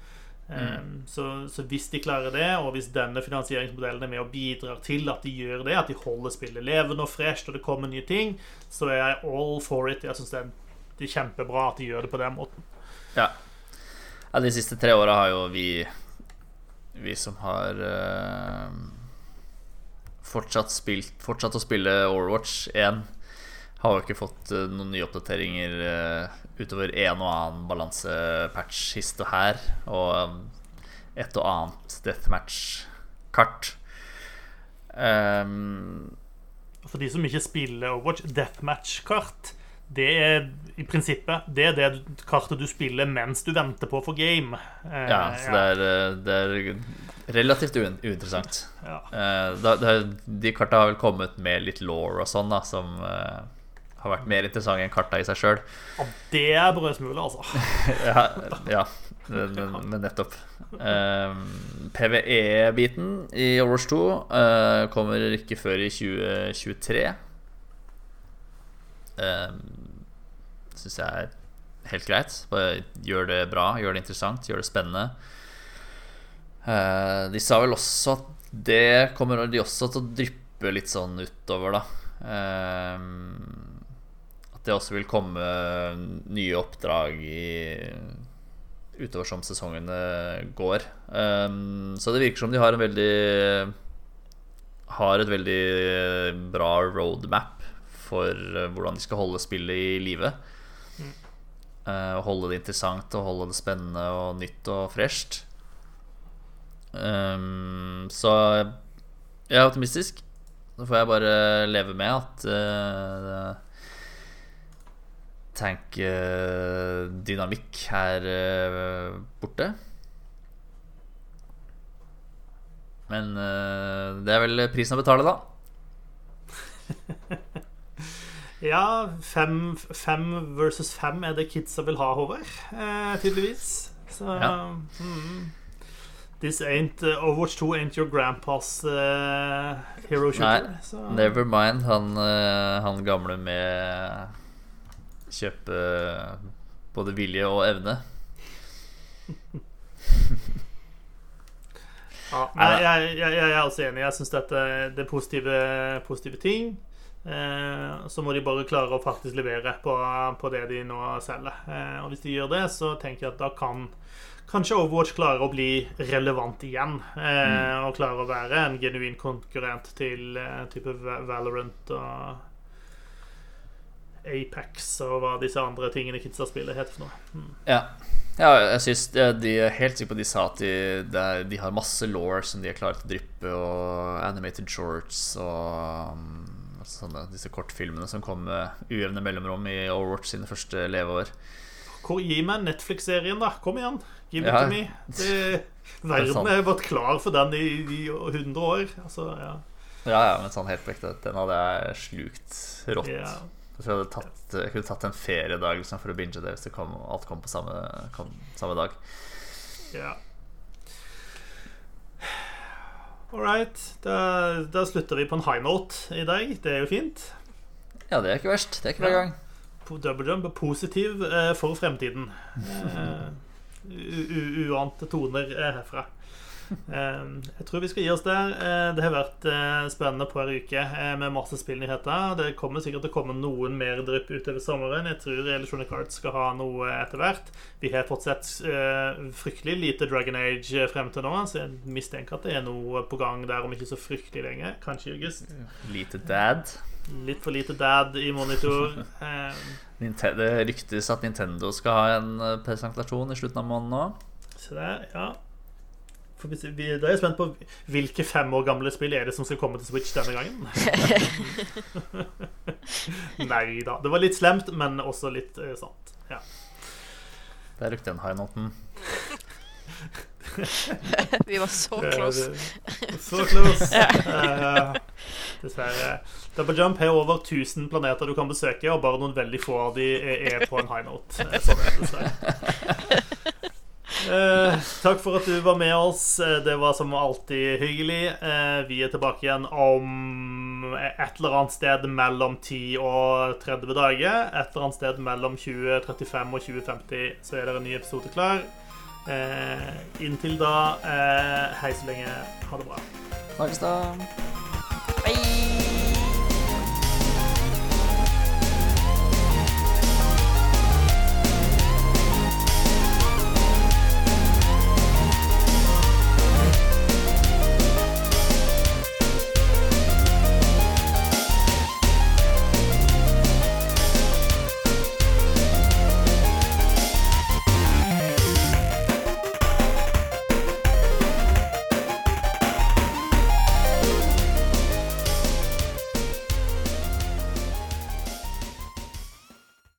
Um, så, så hvis de klarer det, og hvis denne finansieringsmodellen er med og bidrar til at de gjør det, at de holder spillet levende og fresht, og det kommer nye ting, så er jeg all for it. Jeg syns det, det er kjempebra at de gjør det på den måten.
Ja. ja de siste tre åra har jo vi Vi som har eh, fortsatt, spilt, fortsatt å spille Overwatch 1, har jo ikke fått eh, noen nye oppdateringer eh, utover en og annen balansepatch hist og her, og um, et og annet deathmatch-kart. Um,
For de som ikke spiller Overwatch, deathmatch-kart det er i prinsippet Det er det kartet du spiller mens du venter på å få game. Eh,
ja, så det er, det er relativt uinteressant.
ja.
Eh, de karta har vel kommet med litt law og sånn, da, som eh, har vært mer interessante enn karta i seg sjøl.
ja, det er brødsmule, altså.
ja, ja men, men, nettopp. Um, PVE-biten i Overwatch 2 eh, kommer ikke før i 2023. Um, Syns jeg er helt greit. Bare gjør det bra, gjør det interessant, gjør det spennende. Eh, de sa vel også at det kommer de også til å dryppe litt sånn utover, da. Um, at det også vil komme nye oppdrag i, utover som sesongene går. Um, så det virker som de har en veldig Har et veldig bra roadmap for eh, hvordan de skal holde spillet i live. Eh, holde det interessant og holde det spennende og nytt og fresht. Um, så jeg er optimistisk. Så får jeg bare leve med at uh, tank-dynamikk er uh, borte. Men uh, det er vel prisen å betale, da.
Ja, fem, fem versus fem er det kidsa vil ha, Håvard. Eh, tydeligvis. Så
Ja.
mm. This ain't uh, Overwatch 2 ain't your grandpas uh, hero shooter.
Nei,
så.
Never mind han, eh, han gamle med kjøpe både vilje og evne.
Ja, nei, jeg, jeg, jeg er også enig. Jeg syns dette det er positive, positive ting. Eh, så må de bare klare å faktisk levere på, på det de nå selger. Eh, og hvis de gjør det, så tenker jeg at da kan kanskje Overwatch klarer å bli relevant igjen. Eh, mm. Og klarer å være en genuin konkurrent til eh, type Valorant og Apex og hva disse andre tingene kidsa spiller, heter for noe.
Mm. Ja. ja. jeg syns de er helt sikre på at de sa at de, de, har masse law som de er klare til å dryppe, og animated shorts og um, sånne, disse kortfilmene som kom med ujevne mellomrom i Overwatch sine første leveår.
Hvor, gi meg Netflix-serien, da. Kom igjen. Give it to me. Det, verden har vært klar for den i, i 100 år. Altså, ja.
ja, ja, men sånn helt ekte. Den hadde jeg slukt rått. Yeah. Jeg tror jeg, tatt, jeg kunne tatt en feriedag liksom, for å binge det hvis det kom, alt kom på samme, kom, samme dag.
Ja. All right. Da, da, slutter vi på en high note i dag. Det er jo fint.
Ja, det er ikke verst. Det er ikke hver gang.
Double jump er positiv eh, for fremtiden. Eh, uante toner eh, herfra. Jeg tror vi skal gi oss der. Det har vært spennende på hver uke med masse spillnyheter. Det kommer sikkert til å komme noen mer drypp utover sommeren. Jeg tror Electronic Arts skal ha noe etter hvert. Vi har fått sett fryktelig lite Dragon Age frem til nå, så jeg mistenker at det er noe på gang der om ikke så fryktelig lenge. Kanskje i august.
Lite dad.
Litt for lite dad i monitor.
Ehm. det ryktes at Nintendo skal ha en presentasjon i slutten av måneden nå.
Se der, ja vi, da er jeg spent på hvilke fem år gamle spill er det som skal komme til Switch denne gangen. Nei da. Det var litt slemt, men også litt uh, sant. Ja.
Der rykte en high-noten.
vi var så close.
så close. uh, dessverre. Double Jump har over 1000 planeter du kan besøke, og bare noen veldig få av de er på en high note. Eh, takk for at du var med oss. Eh, det var som alltid hyggelig. Eh, vi er tilbake igjen om et eller annet sted mellom 10 og 30 dager. Et eller annet sted mellom 2035 og 2050 så er det en ny episode klar. Eh, inntil da, eh, hei så lenge. Ha det bra.
Takk skal du da.